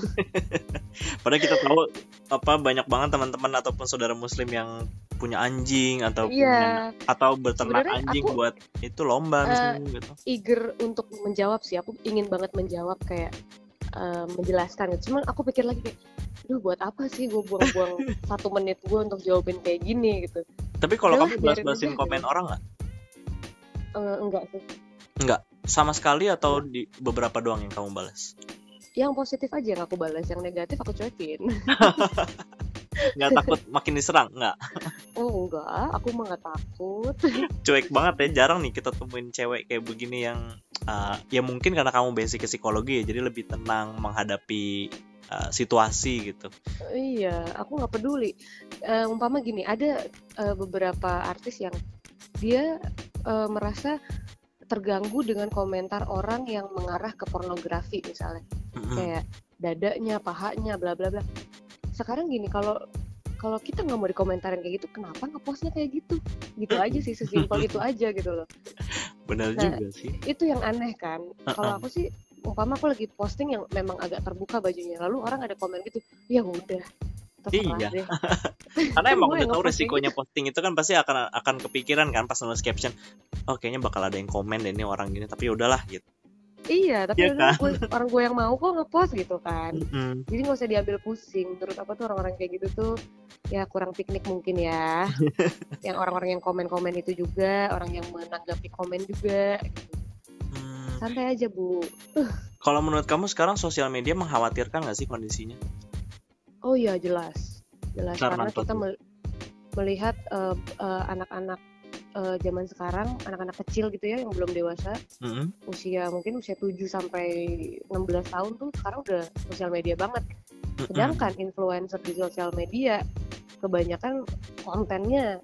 Padahal kita tahu apa banyak banget teman-teman ataupun saudara muslim yang punya anjing atau punya Iya. atau beternak Sebenarnya anjing aku- buat itu lomba misalnya gitu. eager untuk menjawab sih aku ingin banget menjawab kayak eh, menjelaskan gitu cuman aku pikir lagi kayak aduh buat apa sih gue buang-buang satu menit gue untuk jawabin kayak gini gitu Tapi kalau kamu balas-balasin komen gitu. orang nggak? Eh, enggak sih Sama sekali atau di beberapa doang yang kamu balas? yang positif aja yang aku balas yang negatif aku cuekin Nggak takut makin diserang? Nggak. oh enggak aku mah nggak takut Cuek banget ya. Jarang nih kita temuin cewek kayak begini yang uh, ya mungkin karena kamu basic ke psikologi ya, jadi lebih tenang menghadapi uh, situasi gitu. iya aku nggak peduli Eh, umpama gini ada eh, beberapa artis yang dia eh, merasa terganggu dengan komentar orang yang mengarah ke pornografi misalnya Mm-mm. kayak dadanya, pahanya, bla bla bla. Sekarang gini kalau kalau kita nggak mau dikomentarin kayak gitu, kenapa ngepostnya kayak gitu? Gitu aja sih, sesimpel itu aja gitu loh. Bener Nah, juga sih. Itu yang aneh kan. Kalau aku sih, umpama aku lagi posting yang memang agak terbuka bajunya, lalu orang ada komen gitu, ya udah, Iya. deh. Karena emang udah tahu resikonya posting itu kan pasti akan akan kepikiran kan pas nulis caption. Oh kayaknya bakal ada yang komen deh ini orang gini. Tapi ya udahlah gitu. Iya, tapi Iya udah kan? gue- orang gue yang mau kok ngepost gitu kan. Mm-mm. Jadi nggak usah diambil pusing. Menurut apa tuh orang-orang kayak gitu tuh ya kurang piknik mungkin ya. yang orang-orang yang komen-komen itu juga, orang yang menanggapi komen juga. gitu. Hmm. Santai aja bu. Kalau menurut kamu sekarang sosial media mengkhawatirkan nggak sih kondisinya? Oh iya jelas, jelas Karena kita mel- melihat eh, eh, anak-anak eh, zaman sekarang, anak-anak kecil gitu ya yang belum dewasa, Mm-mm. usia mungkin usia 7 sampai 16 tahun tuh sekarang udah sosial media banget. Sedangkan influencer di sosial media kebanyakan kontennya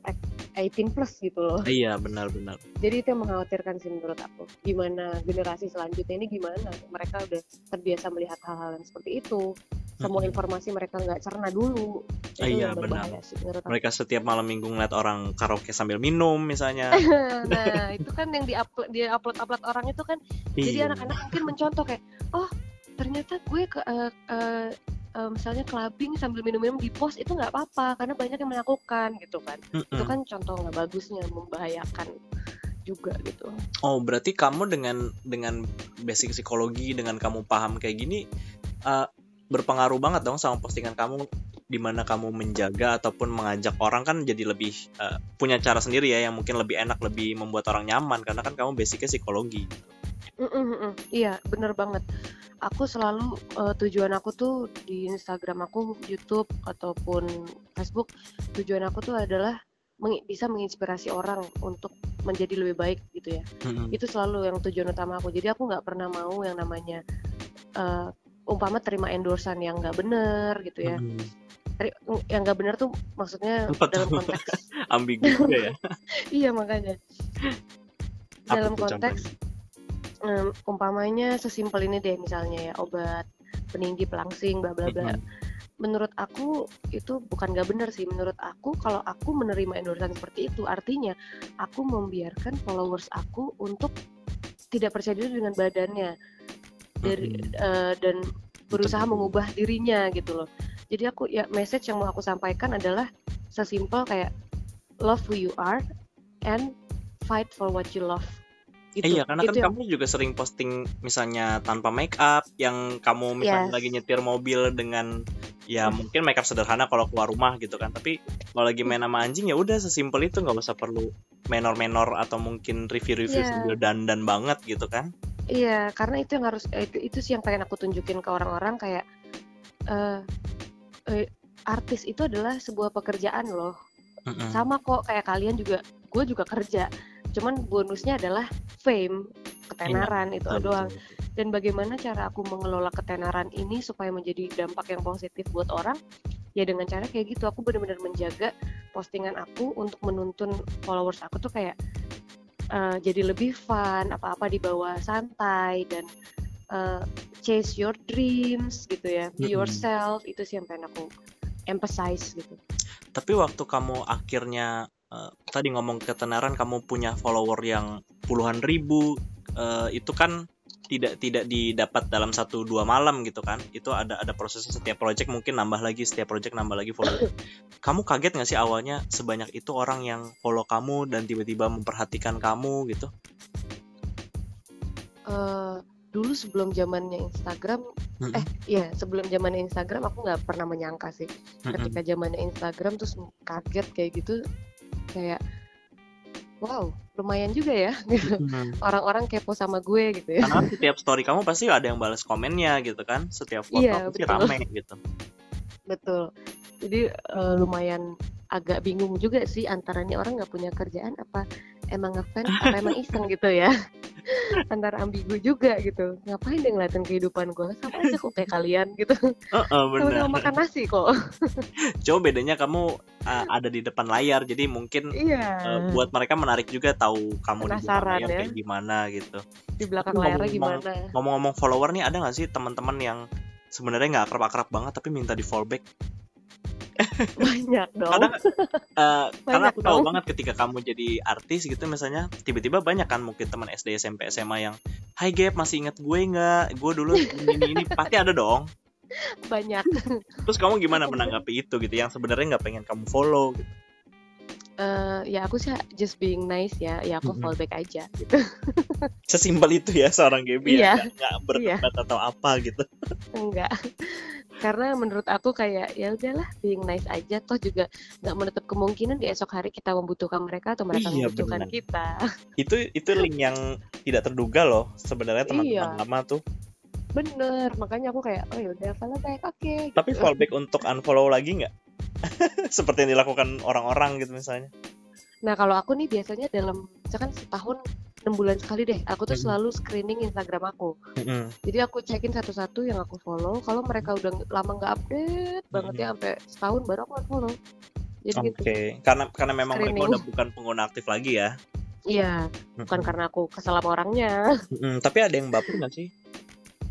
18 plus gitu loh. Iya benar-benar. Jadi itu yang mengkhawatirkan sih menurut aku. Gimana generasi selanjutnya ini gimana? Mereka udah terbiasa melihat hal-hal yang seperti itu. Semua informasi mereka nggak cerna dulu. Itu Iya, benar. sih. Mereka setiap malam minggu ngeliat orang karaoke sambil minum misalnya. nah, itu kan yang di-upload di upload upload orang itu kan jadi Iya. anak-anak mungkin mencontoh kayak oh ternyata gue ke eh, eh, eh, misalnya clubbing sambil minum-minum di pos itu nggak apa-apa karena banyak yang melakukan gitu kan Mm-mm. itu kan contoh nggak bagusnya membahayakan juga gitu Oh berarti kamu dengan dengan basic psikologi dengan kamu paham kayak gini eh, berpengaruh banget dong sama postingan kamu di mana kamu menjaga ataupun mengajak orang kan jadi lebih eh, punya cara sendiri ya yang mungkin lebih enak lebih membuat orang nyaman karena kan kamu basicnya psikologi. Mm, mm, mm, mm. iya bener banget aku selalu eh, tujuan aku tuh di Instagram aku YouTube ataupun Facebook tujuan aku tuh adalah mengi- bisa menginspirasi orang untuk menjadi lebih baik gitu ya Mm-mm. itu selalu yang tujuan utama aku jadi aku nggak pernah mau yang namanya eh, umpama terima endorsan yang nggak bener gitu ya. Hmm. Teri- yang nggak bener tuh maksudnya Apa dalam tuh? konteks Ambigu juga ya. iya makanya. Apa dalam konteks em, umpamanya sesimpel ini deh misalnya ya obat peninggi pelangsing bla bla bla. Menurut aku itu bukan nggak benar sih. Menurut aku kalau aku menerima endorsan seperti itu artinya aku membiarkan followers aku untuk tidak percaya diri dengan badannya dari eh, dan berusaha mengubah dirinya gitu loh jadi aku ya message yang mau aku sampaikan adalah sesimpel kayak love who you are and fight for what you love Eh, gitu iya, karena kan itu yang kamu juga sering posting misalnya tanpa make up, yang kamu misalnya Yes. lagi nyetir mobil dengan ya mungkin make up sederhana kalau keluar rumah gitu kan. Tapi kalau lagi main sama anjing ya udah sesimpel itu nggak usah perlu menor-menor atau mungkin review-review Iya. sambil dandan banget gitu kan. Iya, karena itu yang harus itu, itu sih yang pengen aku tunjukin ke orang-orang kayak eh eh, artis itu adalah sebuah pekerjaan loh. Mm-mm. Sama kok kayak kalian juga, gue juga kerja. Cuman bonusnya adalah fame, ketenaran itu Betul, doang. Dan bagaimana cara aku mengelola ketenaran ini supaya menjadi dampak yang positif buat orang? Ya dengan cara kayak gitu, aku benar-benar menjaga postingan aku untuk menuntun followers aku tuh kayak eh, jadi lebih fun, apa-apa dibawa santai dan eh, chase your dreams gitu ya, be yourself itu sih yang pengen aku emphasize gitu. Tapi waktu kamu akhirnya eh, tadi ngomong ketenaran kamu punya follower yang puluhan ribu eh, itu kan tidak tidak didapat dalam satu dua malam gitu kan itu ada ada prosesnya setiap project mungkin nambah lagi setiap project nambah lagi follower kamu kaget nggak sih awalnya sebanyak itu orang yang follow kamu dan tiba-tiba memperhatikan kamu gitu Eh, dulu sebelum zamannya Instagram, Mm-mm. eh iya sebelum zamannya Instagram aku nggak pernah menyangka sih. Ketika zamannya Instagram terus kaget kayak gitu kayak wow lumayan juga ya. Gitu orang-orang kepo sama gue gitu ya. Karena kan setiap story kamu pasti ada yang balas komennya gitu kan. Setiap foto Iya, pasti betul. rame gitu. Betul. Jadi eh, lumayan agak bingung juga sih antara nih orang nggak punya kerjaan apa emang ngefans apa emang iseng gitu ya antara ambigu juga gitu. Ngapain dia ngeliatin kehidupan gue sama aja kok kayak kalian gitu? Heeh, bener. sama-sama makan nasi kok. Coba bedanya kamu uh, ada di depan layar, jadi mungkin iya. uh, buat mereka menarik juga tahu kamu di belakang Penasaran layar ya. kayak gimana gitu. di belakang Tapi layarnya ngomong-ngomong- gimana? Ngomong-ngomong follower nih, ada nggak sih teman-teman yang sebenarnya nggak akrab-akrab banget tapi minta di follow back? Banyak dong Kadang, uh, karena Banyak aku tahu dong. banget ketika kamu jadi artis gitu misalnya, tiba-tiba banyak kan mungkin teman SD, SMP, SMA yang, Hai Gap, masih inget gue nggak? Gue dulu ini, ini, ini, pasti ada dong. banyak Terus kamu gimana menanggapi itu gitu, yang sebenarnya nggak pengen kamu follow gitu? Eh, ya aku sih just being nice ya, ya aku fallback aja gitu. Sesimpel itu ya seorang Gaby ya, Iya. nggak- berdebat atau apa gitu. Enggak. Karena menurut aku kayak ya udahlah being nice aja toh juga nggak menutup kemungkinan di esok hari kita membutuhkan mereka atau mereka Iya, membutuhkan benar. kita. itu itu link yang tidak terduga loh sebenarnya teman-teman Iya. lama tuh Bener, makanya aku kayak oh ya udah follow back, oke. tapi gitu. fallback untuk unfollow lagi nggak seperti yang dilakukan orang-orang gitu misalnya Nah kalau aku nih biasanya dalam misalkan setahun enam bulan sekali deh, aku tuh Mhm. selalu screening Instagram aku. Mm-mm. Jadi aku cekin satu-satu yang aku follow. Kalau mereka udah lama nggak update banget ya sampai setahun baru aku follow. Jadi oke gitu. karena karena memang mereka Screening. udah bukan pengguna aktif lagi ya Iya, bukan Mm-mm. karena aku kesal sama orangnya. Mm-mm. tapi ada yang baper nggak sih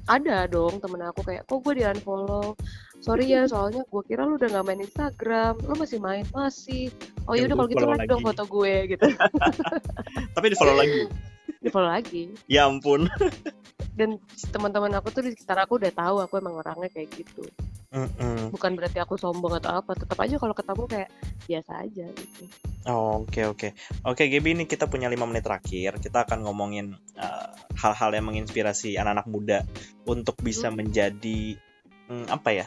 Ada dong temen aku kayak, kok gue di unfollow? Sorry ya, soalnya gue kira lu udah nggak main Instagram, lu masih main masih. Oh Ya yaudah udah, kalau gitu like dong foto gue gitu. tapi di follow lagi di follow lagi. ya ampun Dan teman-teman aku tuh di sekitar aku udah tahu aku emang orangnya kayak gitu. Mm-mm. Bukan berarti aku sombong atau apa, tetap aja kalau ketemu kayak biasa aja gitu. Oke oke oke Gaby ini kita punya lima menit terakhir kita akan ngomongin uh, hal-hal yang menginspirasi anak-anak muda untuk bisa Hmm. menjadi hmm, apa ya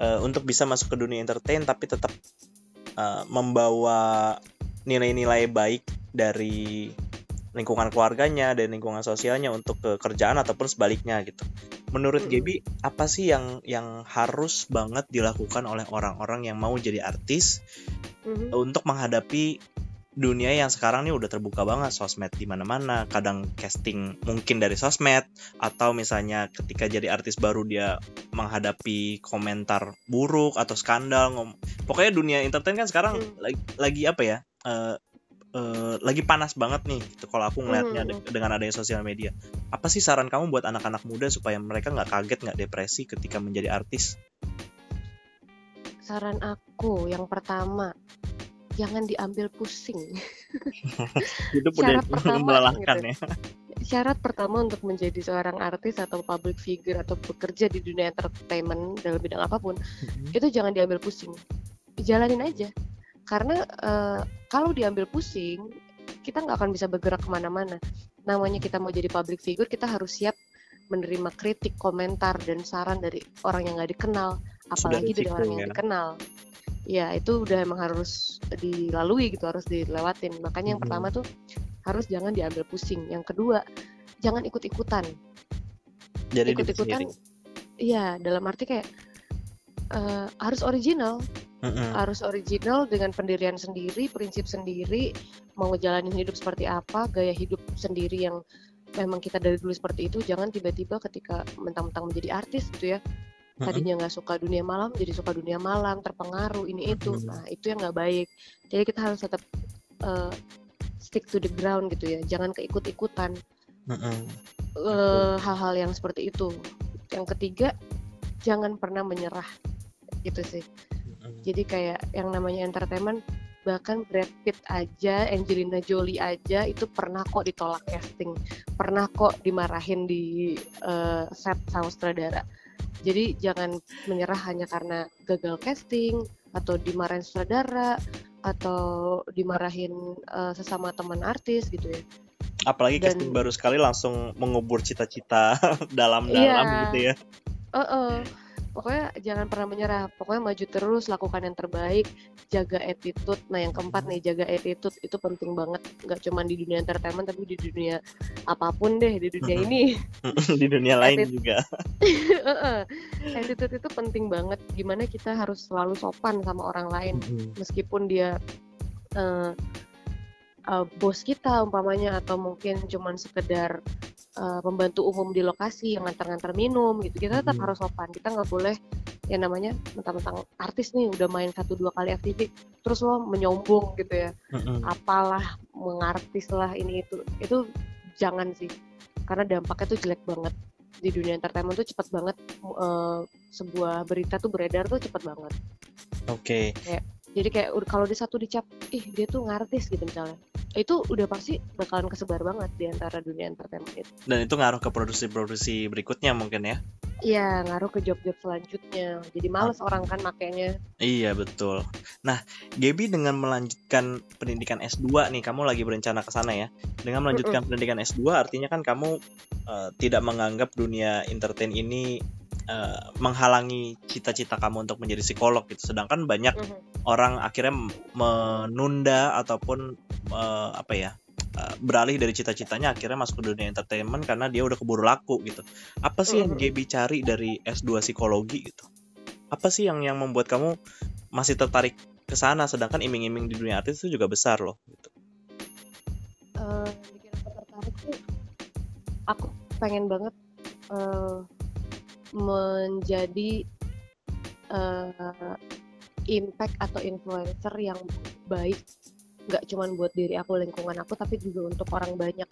uh, untuk bisa masuk ke dunia entertain tapi tetap uh, membawa nilai-nilai baik dari lingkungan keluarganya dan lingkungan sosialnya untuk ke kerjaan ataupun sebaliknya gitu. Menurut Mm-mm. Gaby apa sih yang yang harus banget dilakukan oleh orang-orang yang mau jadi artis Mhm. untuk menghadapi dunia yang sekarang nih udah terbuka banget sosmed di mana-mana kadang casting mungkin dari sosmed atau misalnya ketika jadi artis baru dia menghadapi komentar buruk atau skandal ngom pokoknya dunia entertain kan sekarang Hmm. lagi, lagi apa ya eh, eh, lagi panas banget nih gitu, kalau aku ngelihatnya Hmm. de- dengan adanya sosial media apa sih saran kamu buat anak-anak muda supaya mereka nggak kaget nggak depresi ketika menjadi artis Saran aku yang pertama, jangan diambil pusing. hidup Syarat pertama melelahkan gitu. ya Syarat pertama untuk menjadi seorang artis atau public figure atau bekerja di dunia entertainment dalam bidang apa pun, itu jangan diambil pusing. Jalanin aja. Karena eh, kalau diambil pusing, kita nggak akan bisa bergerak ke mana-mana. Namanya kita mau jadi public figure, kita harus siap menerima kritik, komentar, dan saran dari orang yang nggak dikenal, apalagi dari orang yang ya. dikenal. Ya itu udah emang harus dilalui gitu, harus dilewatin. Makanya yang Mhm. pertama tuh harus jangan diambil pusing. Yang kedua, jangan ikut-ikutan. jadi diri Ikut-ikutan, sendiri iya dalam arti kayak eh, harus original, Mm-mm. harus original dengan pendirian sendiri, prinsip sendiri, mau ngejalanin hidup seperti apa, gaya hidup sendiri yang memang kita dari dulu seperti itu. Jangan tiba-tiba ketika mentang-mentang menjadi artis gitu ya. Tadinya nggak suka dunia malam jadi suka dunia malam, terpengaruh ini itu. Nah itu yang nggak baik. Jadi kita harus tetap eh, stick to the ground gitu ya, jangan keikut-ikutan eh, hal-hal yang seperti itu. Yang ketiga, jangan pernah menyerah gitu sih. Jadi kayak yang namanya entertainment bahkan Brad Pitt aja, Angelina Jolie aja itu pernah kok ditolak casting, pernah kok dimarahin di eh, set sama sutradara. Jadi jangan menyerah hanya karena gagal casting atau dimarahin sutradara atau dimarahin eh, sesama teman artis gitu ya. apalagi Dan- casting baru sekali langsung mengubur cita-cita dalam-dalam Iya. gitu ya Heeh. Pokoknya jangan pernah menyerah. Pokoknya maju terus, lakukan yang terbaik, jaga attitude. Nah, yang keempat nih, jaga attitude itu penting banget. Nggak cuma di dunia entertainment, tapi di dunia apa pun deh di dunia ini. di dunia lain Attitude. juga attitude itu penting banget. Gimana kita harus selalu sopan sama orang lain, meskipun dia eh, eh, bos kita umpamanya atau mungkin cuman sekedar eh, pembantu umum di lokasi yang ngantar-ngantar minum gitu. Kita tetap Mhm. harus sopan. Kita nggak boleh ya namanya mentang-mentang artis nih udah main satu dua kali FTV terus lo menyombong gitu ya. Mm-mm. apalah mengartis lah ini itu. Itu jangan sih karena dampaknya tuh jelek banget. Di dunia entertainment tuh cepet banget eh, sebuah berita tuh beredar tuh cepet banget. Oke. Jadi kayak kalau di satu dicap ih dia tuh ngartis gitu misalnya itu udah pasti bakalan kesebar banget di antara dunia entertainment itu. Dan itu ngaruh ke produksi-produksi berikutnya mungkin ya? Iya ngaruh ke job-job selanjutnya. Jadi males orang kan makainya. Iya betul. Nah Gaby dengan melanjutkan pendidikan S2 nih kamu lagi berencana ke sana ya. Dengan melanjutkan pendidikan S2 artinya kan kamu eh, tidak menganggap dunia entertain ini eh, menghalangi cita-cita kamu untuk menjadi psikolog gitu sedangkan banyak Mhm. orang akhirnya menunda ataupun eh, apa ya eh, beralih dari cita-citanya akhirnya masuk ke dunia entertainment karena dia udah keburu laku gitu. Apa sih yang Mhm. Gaby cari dari S2 psikologi gitu? Apa sih yang yang membuat kamu masih tertarik ke sana sedangkan iming-iming di dunia artis itu juga besar loh gitu. Eh, bikin aku tertarik sih aku pengen banget eh, menjadi eh, impact atau influencer yang baik nggak cuman buat diri aku lingkungan aku tapi juga untuk orang banyak.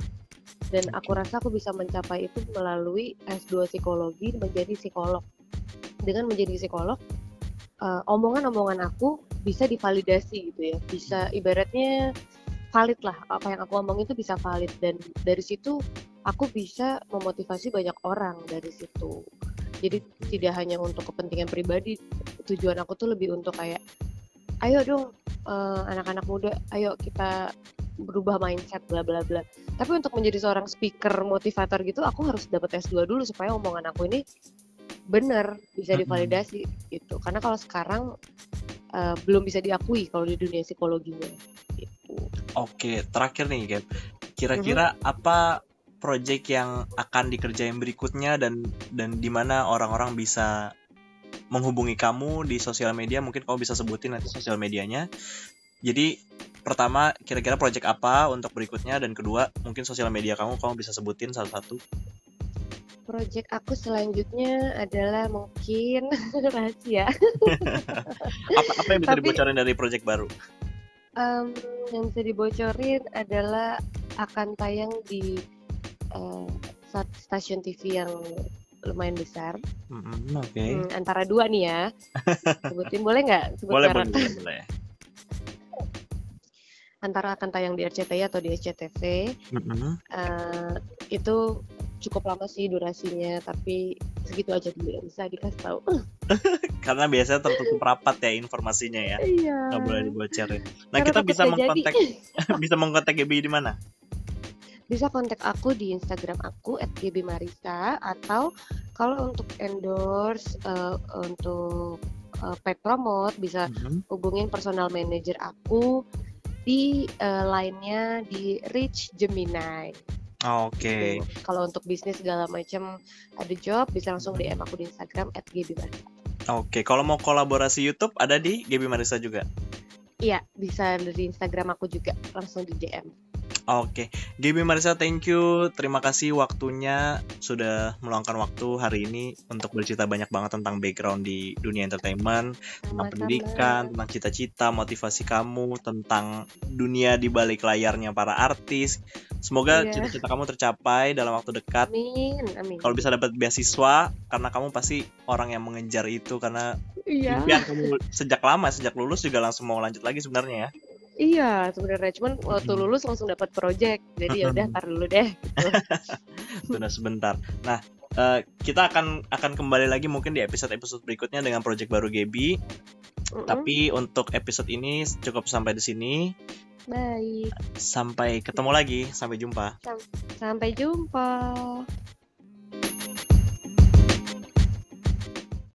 Dan aku rasa aku bisa mencapai itu melalui S2 psikologi menjadi psikolog. Dengan menjadi psikolog eh, omongan-omongan aku bisa divalidasi gitu ya. Bisa ibaratnya valid lah apa yang aku omong itu bisa valid. Dan dari situ aku bisa memotivasi banyak orang dari situ jadi tidak hanya untuk kepentingan pribadi tujuan aku tuh lebih untuk kayak ayo dong eh, anak-anak muda ayo kita berubah mindset bla bla bla. Tapi untuk menjadi seorang speaker motivator gitu aku harus dapat S2 dulu supaya omongan aku ini benar bisa divalidasi gitu. Karena kalau sekarang eh, belum bisa diakui kalau di dunia psikologinya gitu. Oke, terakhir nih Gab. Kira-kira apa project yang akan dikerjain berikutnya dan dan di mana orang-orang bisa menghubungi kamu di sosial media mungkin kamu bisa sebutin nanti sosial medianya. Jadi pertama kira-kira project apa untuk berikutnya dan kedua mungkin sosial media kamu kamu bisa sebutin satu-satu. Project aku selanjutnya adalah mungkin rahasia. apa apa yang bisa Tapi- dibocorin dari project baru? Em, yang bisa dibocorin adalah akan tayang di eh, sat- stasiun TV yang lumayan besar. Mm-mm, Oke. Hmm, antara dua nih ya. Sebutin boleh nggak? Sebut Boleh, boleh, boleh, boleh. Antara akan tayang di RCTI atau di SCTV. Mm-mm. Eh, itu cukup lama sih durasinya, tapi segitu aja dulu yang bisa dikasih tahu. Karena biasanya tertutup rapat ya informasinya ya. Iya. Nggak boleh dibocorin. Nah, Karena kita bisa mengkontak bisa mengkontak GB di mana? Bisa kontak aku di Instagram aku @gbmarisa atau kalau untuk endorse eh, untuk eh, paid promote bisa Mhm. hubungin personal manager aku di eh, line-nya di Rich Gemini. Oke. Tuh. Kalau untuk bisnis segala macam ada job bisa langsung DM aku di Instagram @gbmarisa. Oke, kalau mau kolaborasi YouTube ada di GB Marisa juga. Iya, bisa dari Instagram aku juga langsung di DM. Oke, GB Marisa, thank you. Terima kasih waktunya sudah meluangkan waktu hari ini untuk bercerita banyak banget tentang background di dunia entertainment, tentang pendidikan, tentang cita-cita, motivasi kamu, tentang dunia di balik layarnya para artis. Semoga Iya. cita-cita kamu tercapai dalam waktu dekat. Amin, amin. Kalau bisa dapat beasiswa, karena kamu pasti orang yang mengejar itu karena Iya. impian kamu sejak lama, sejak lulus juga langsung mau lanjut lagi sebenarnya ya. Iya, sebenarnya cuman waktu Mm-mm. lulus langsung dapat project. Jadi ya udah tar dulu deh. Sudah sebentar. Nah, eh, kita akan akan kembali lagi mungkin di episode-episode berikutnya dengan project baru Gaby. Mm-mm. Tapi untuk episode ini cukup sampai di sini. baik. Sampai ketemu lagi. Sampai jumpa. Sampai jumpa.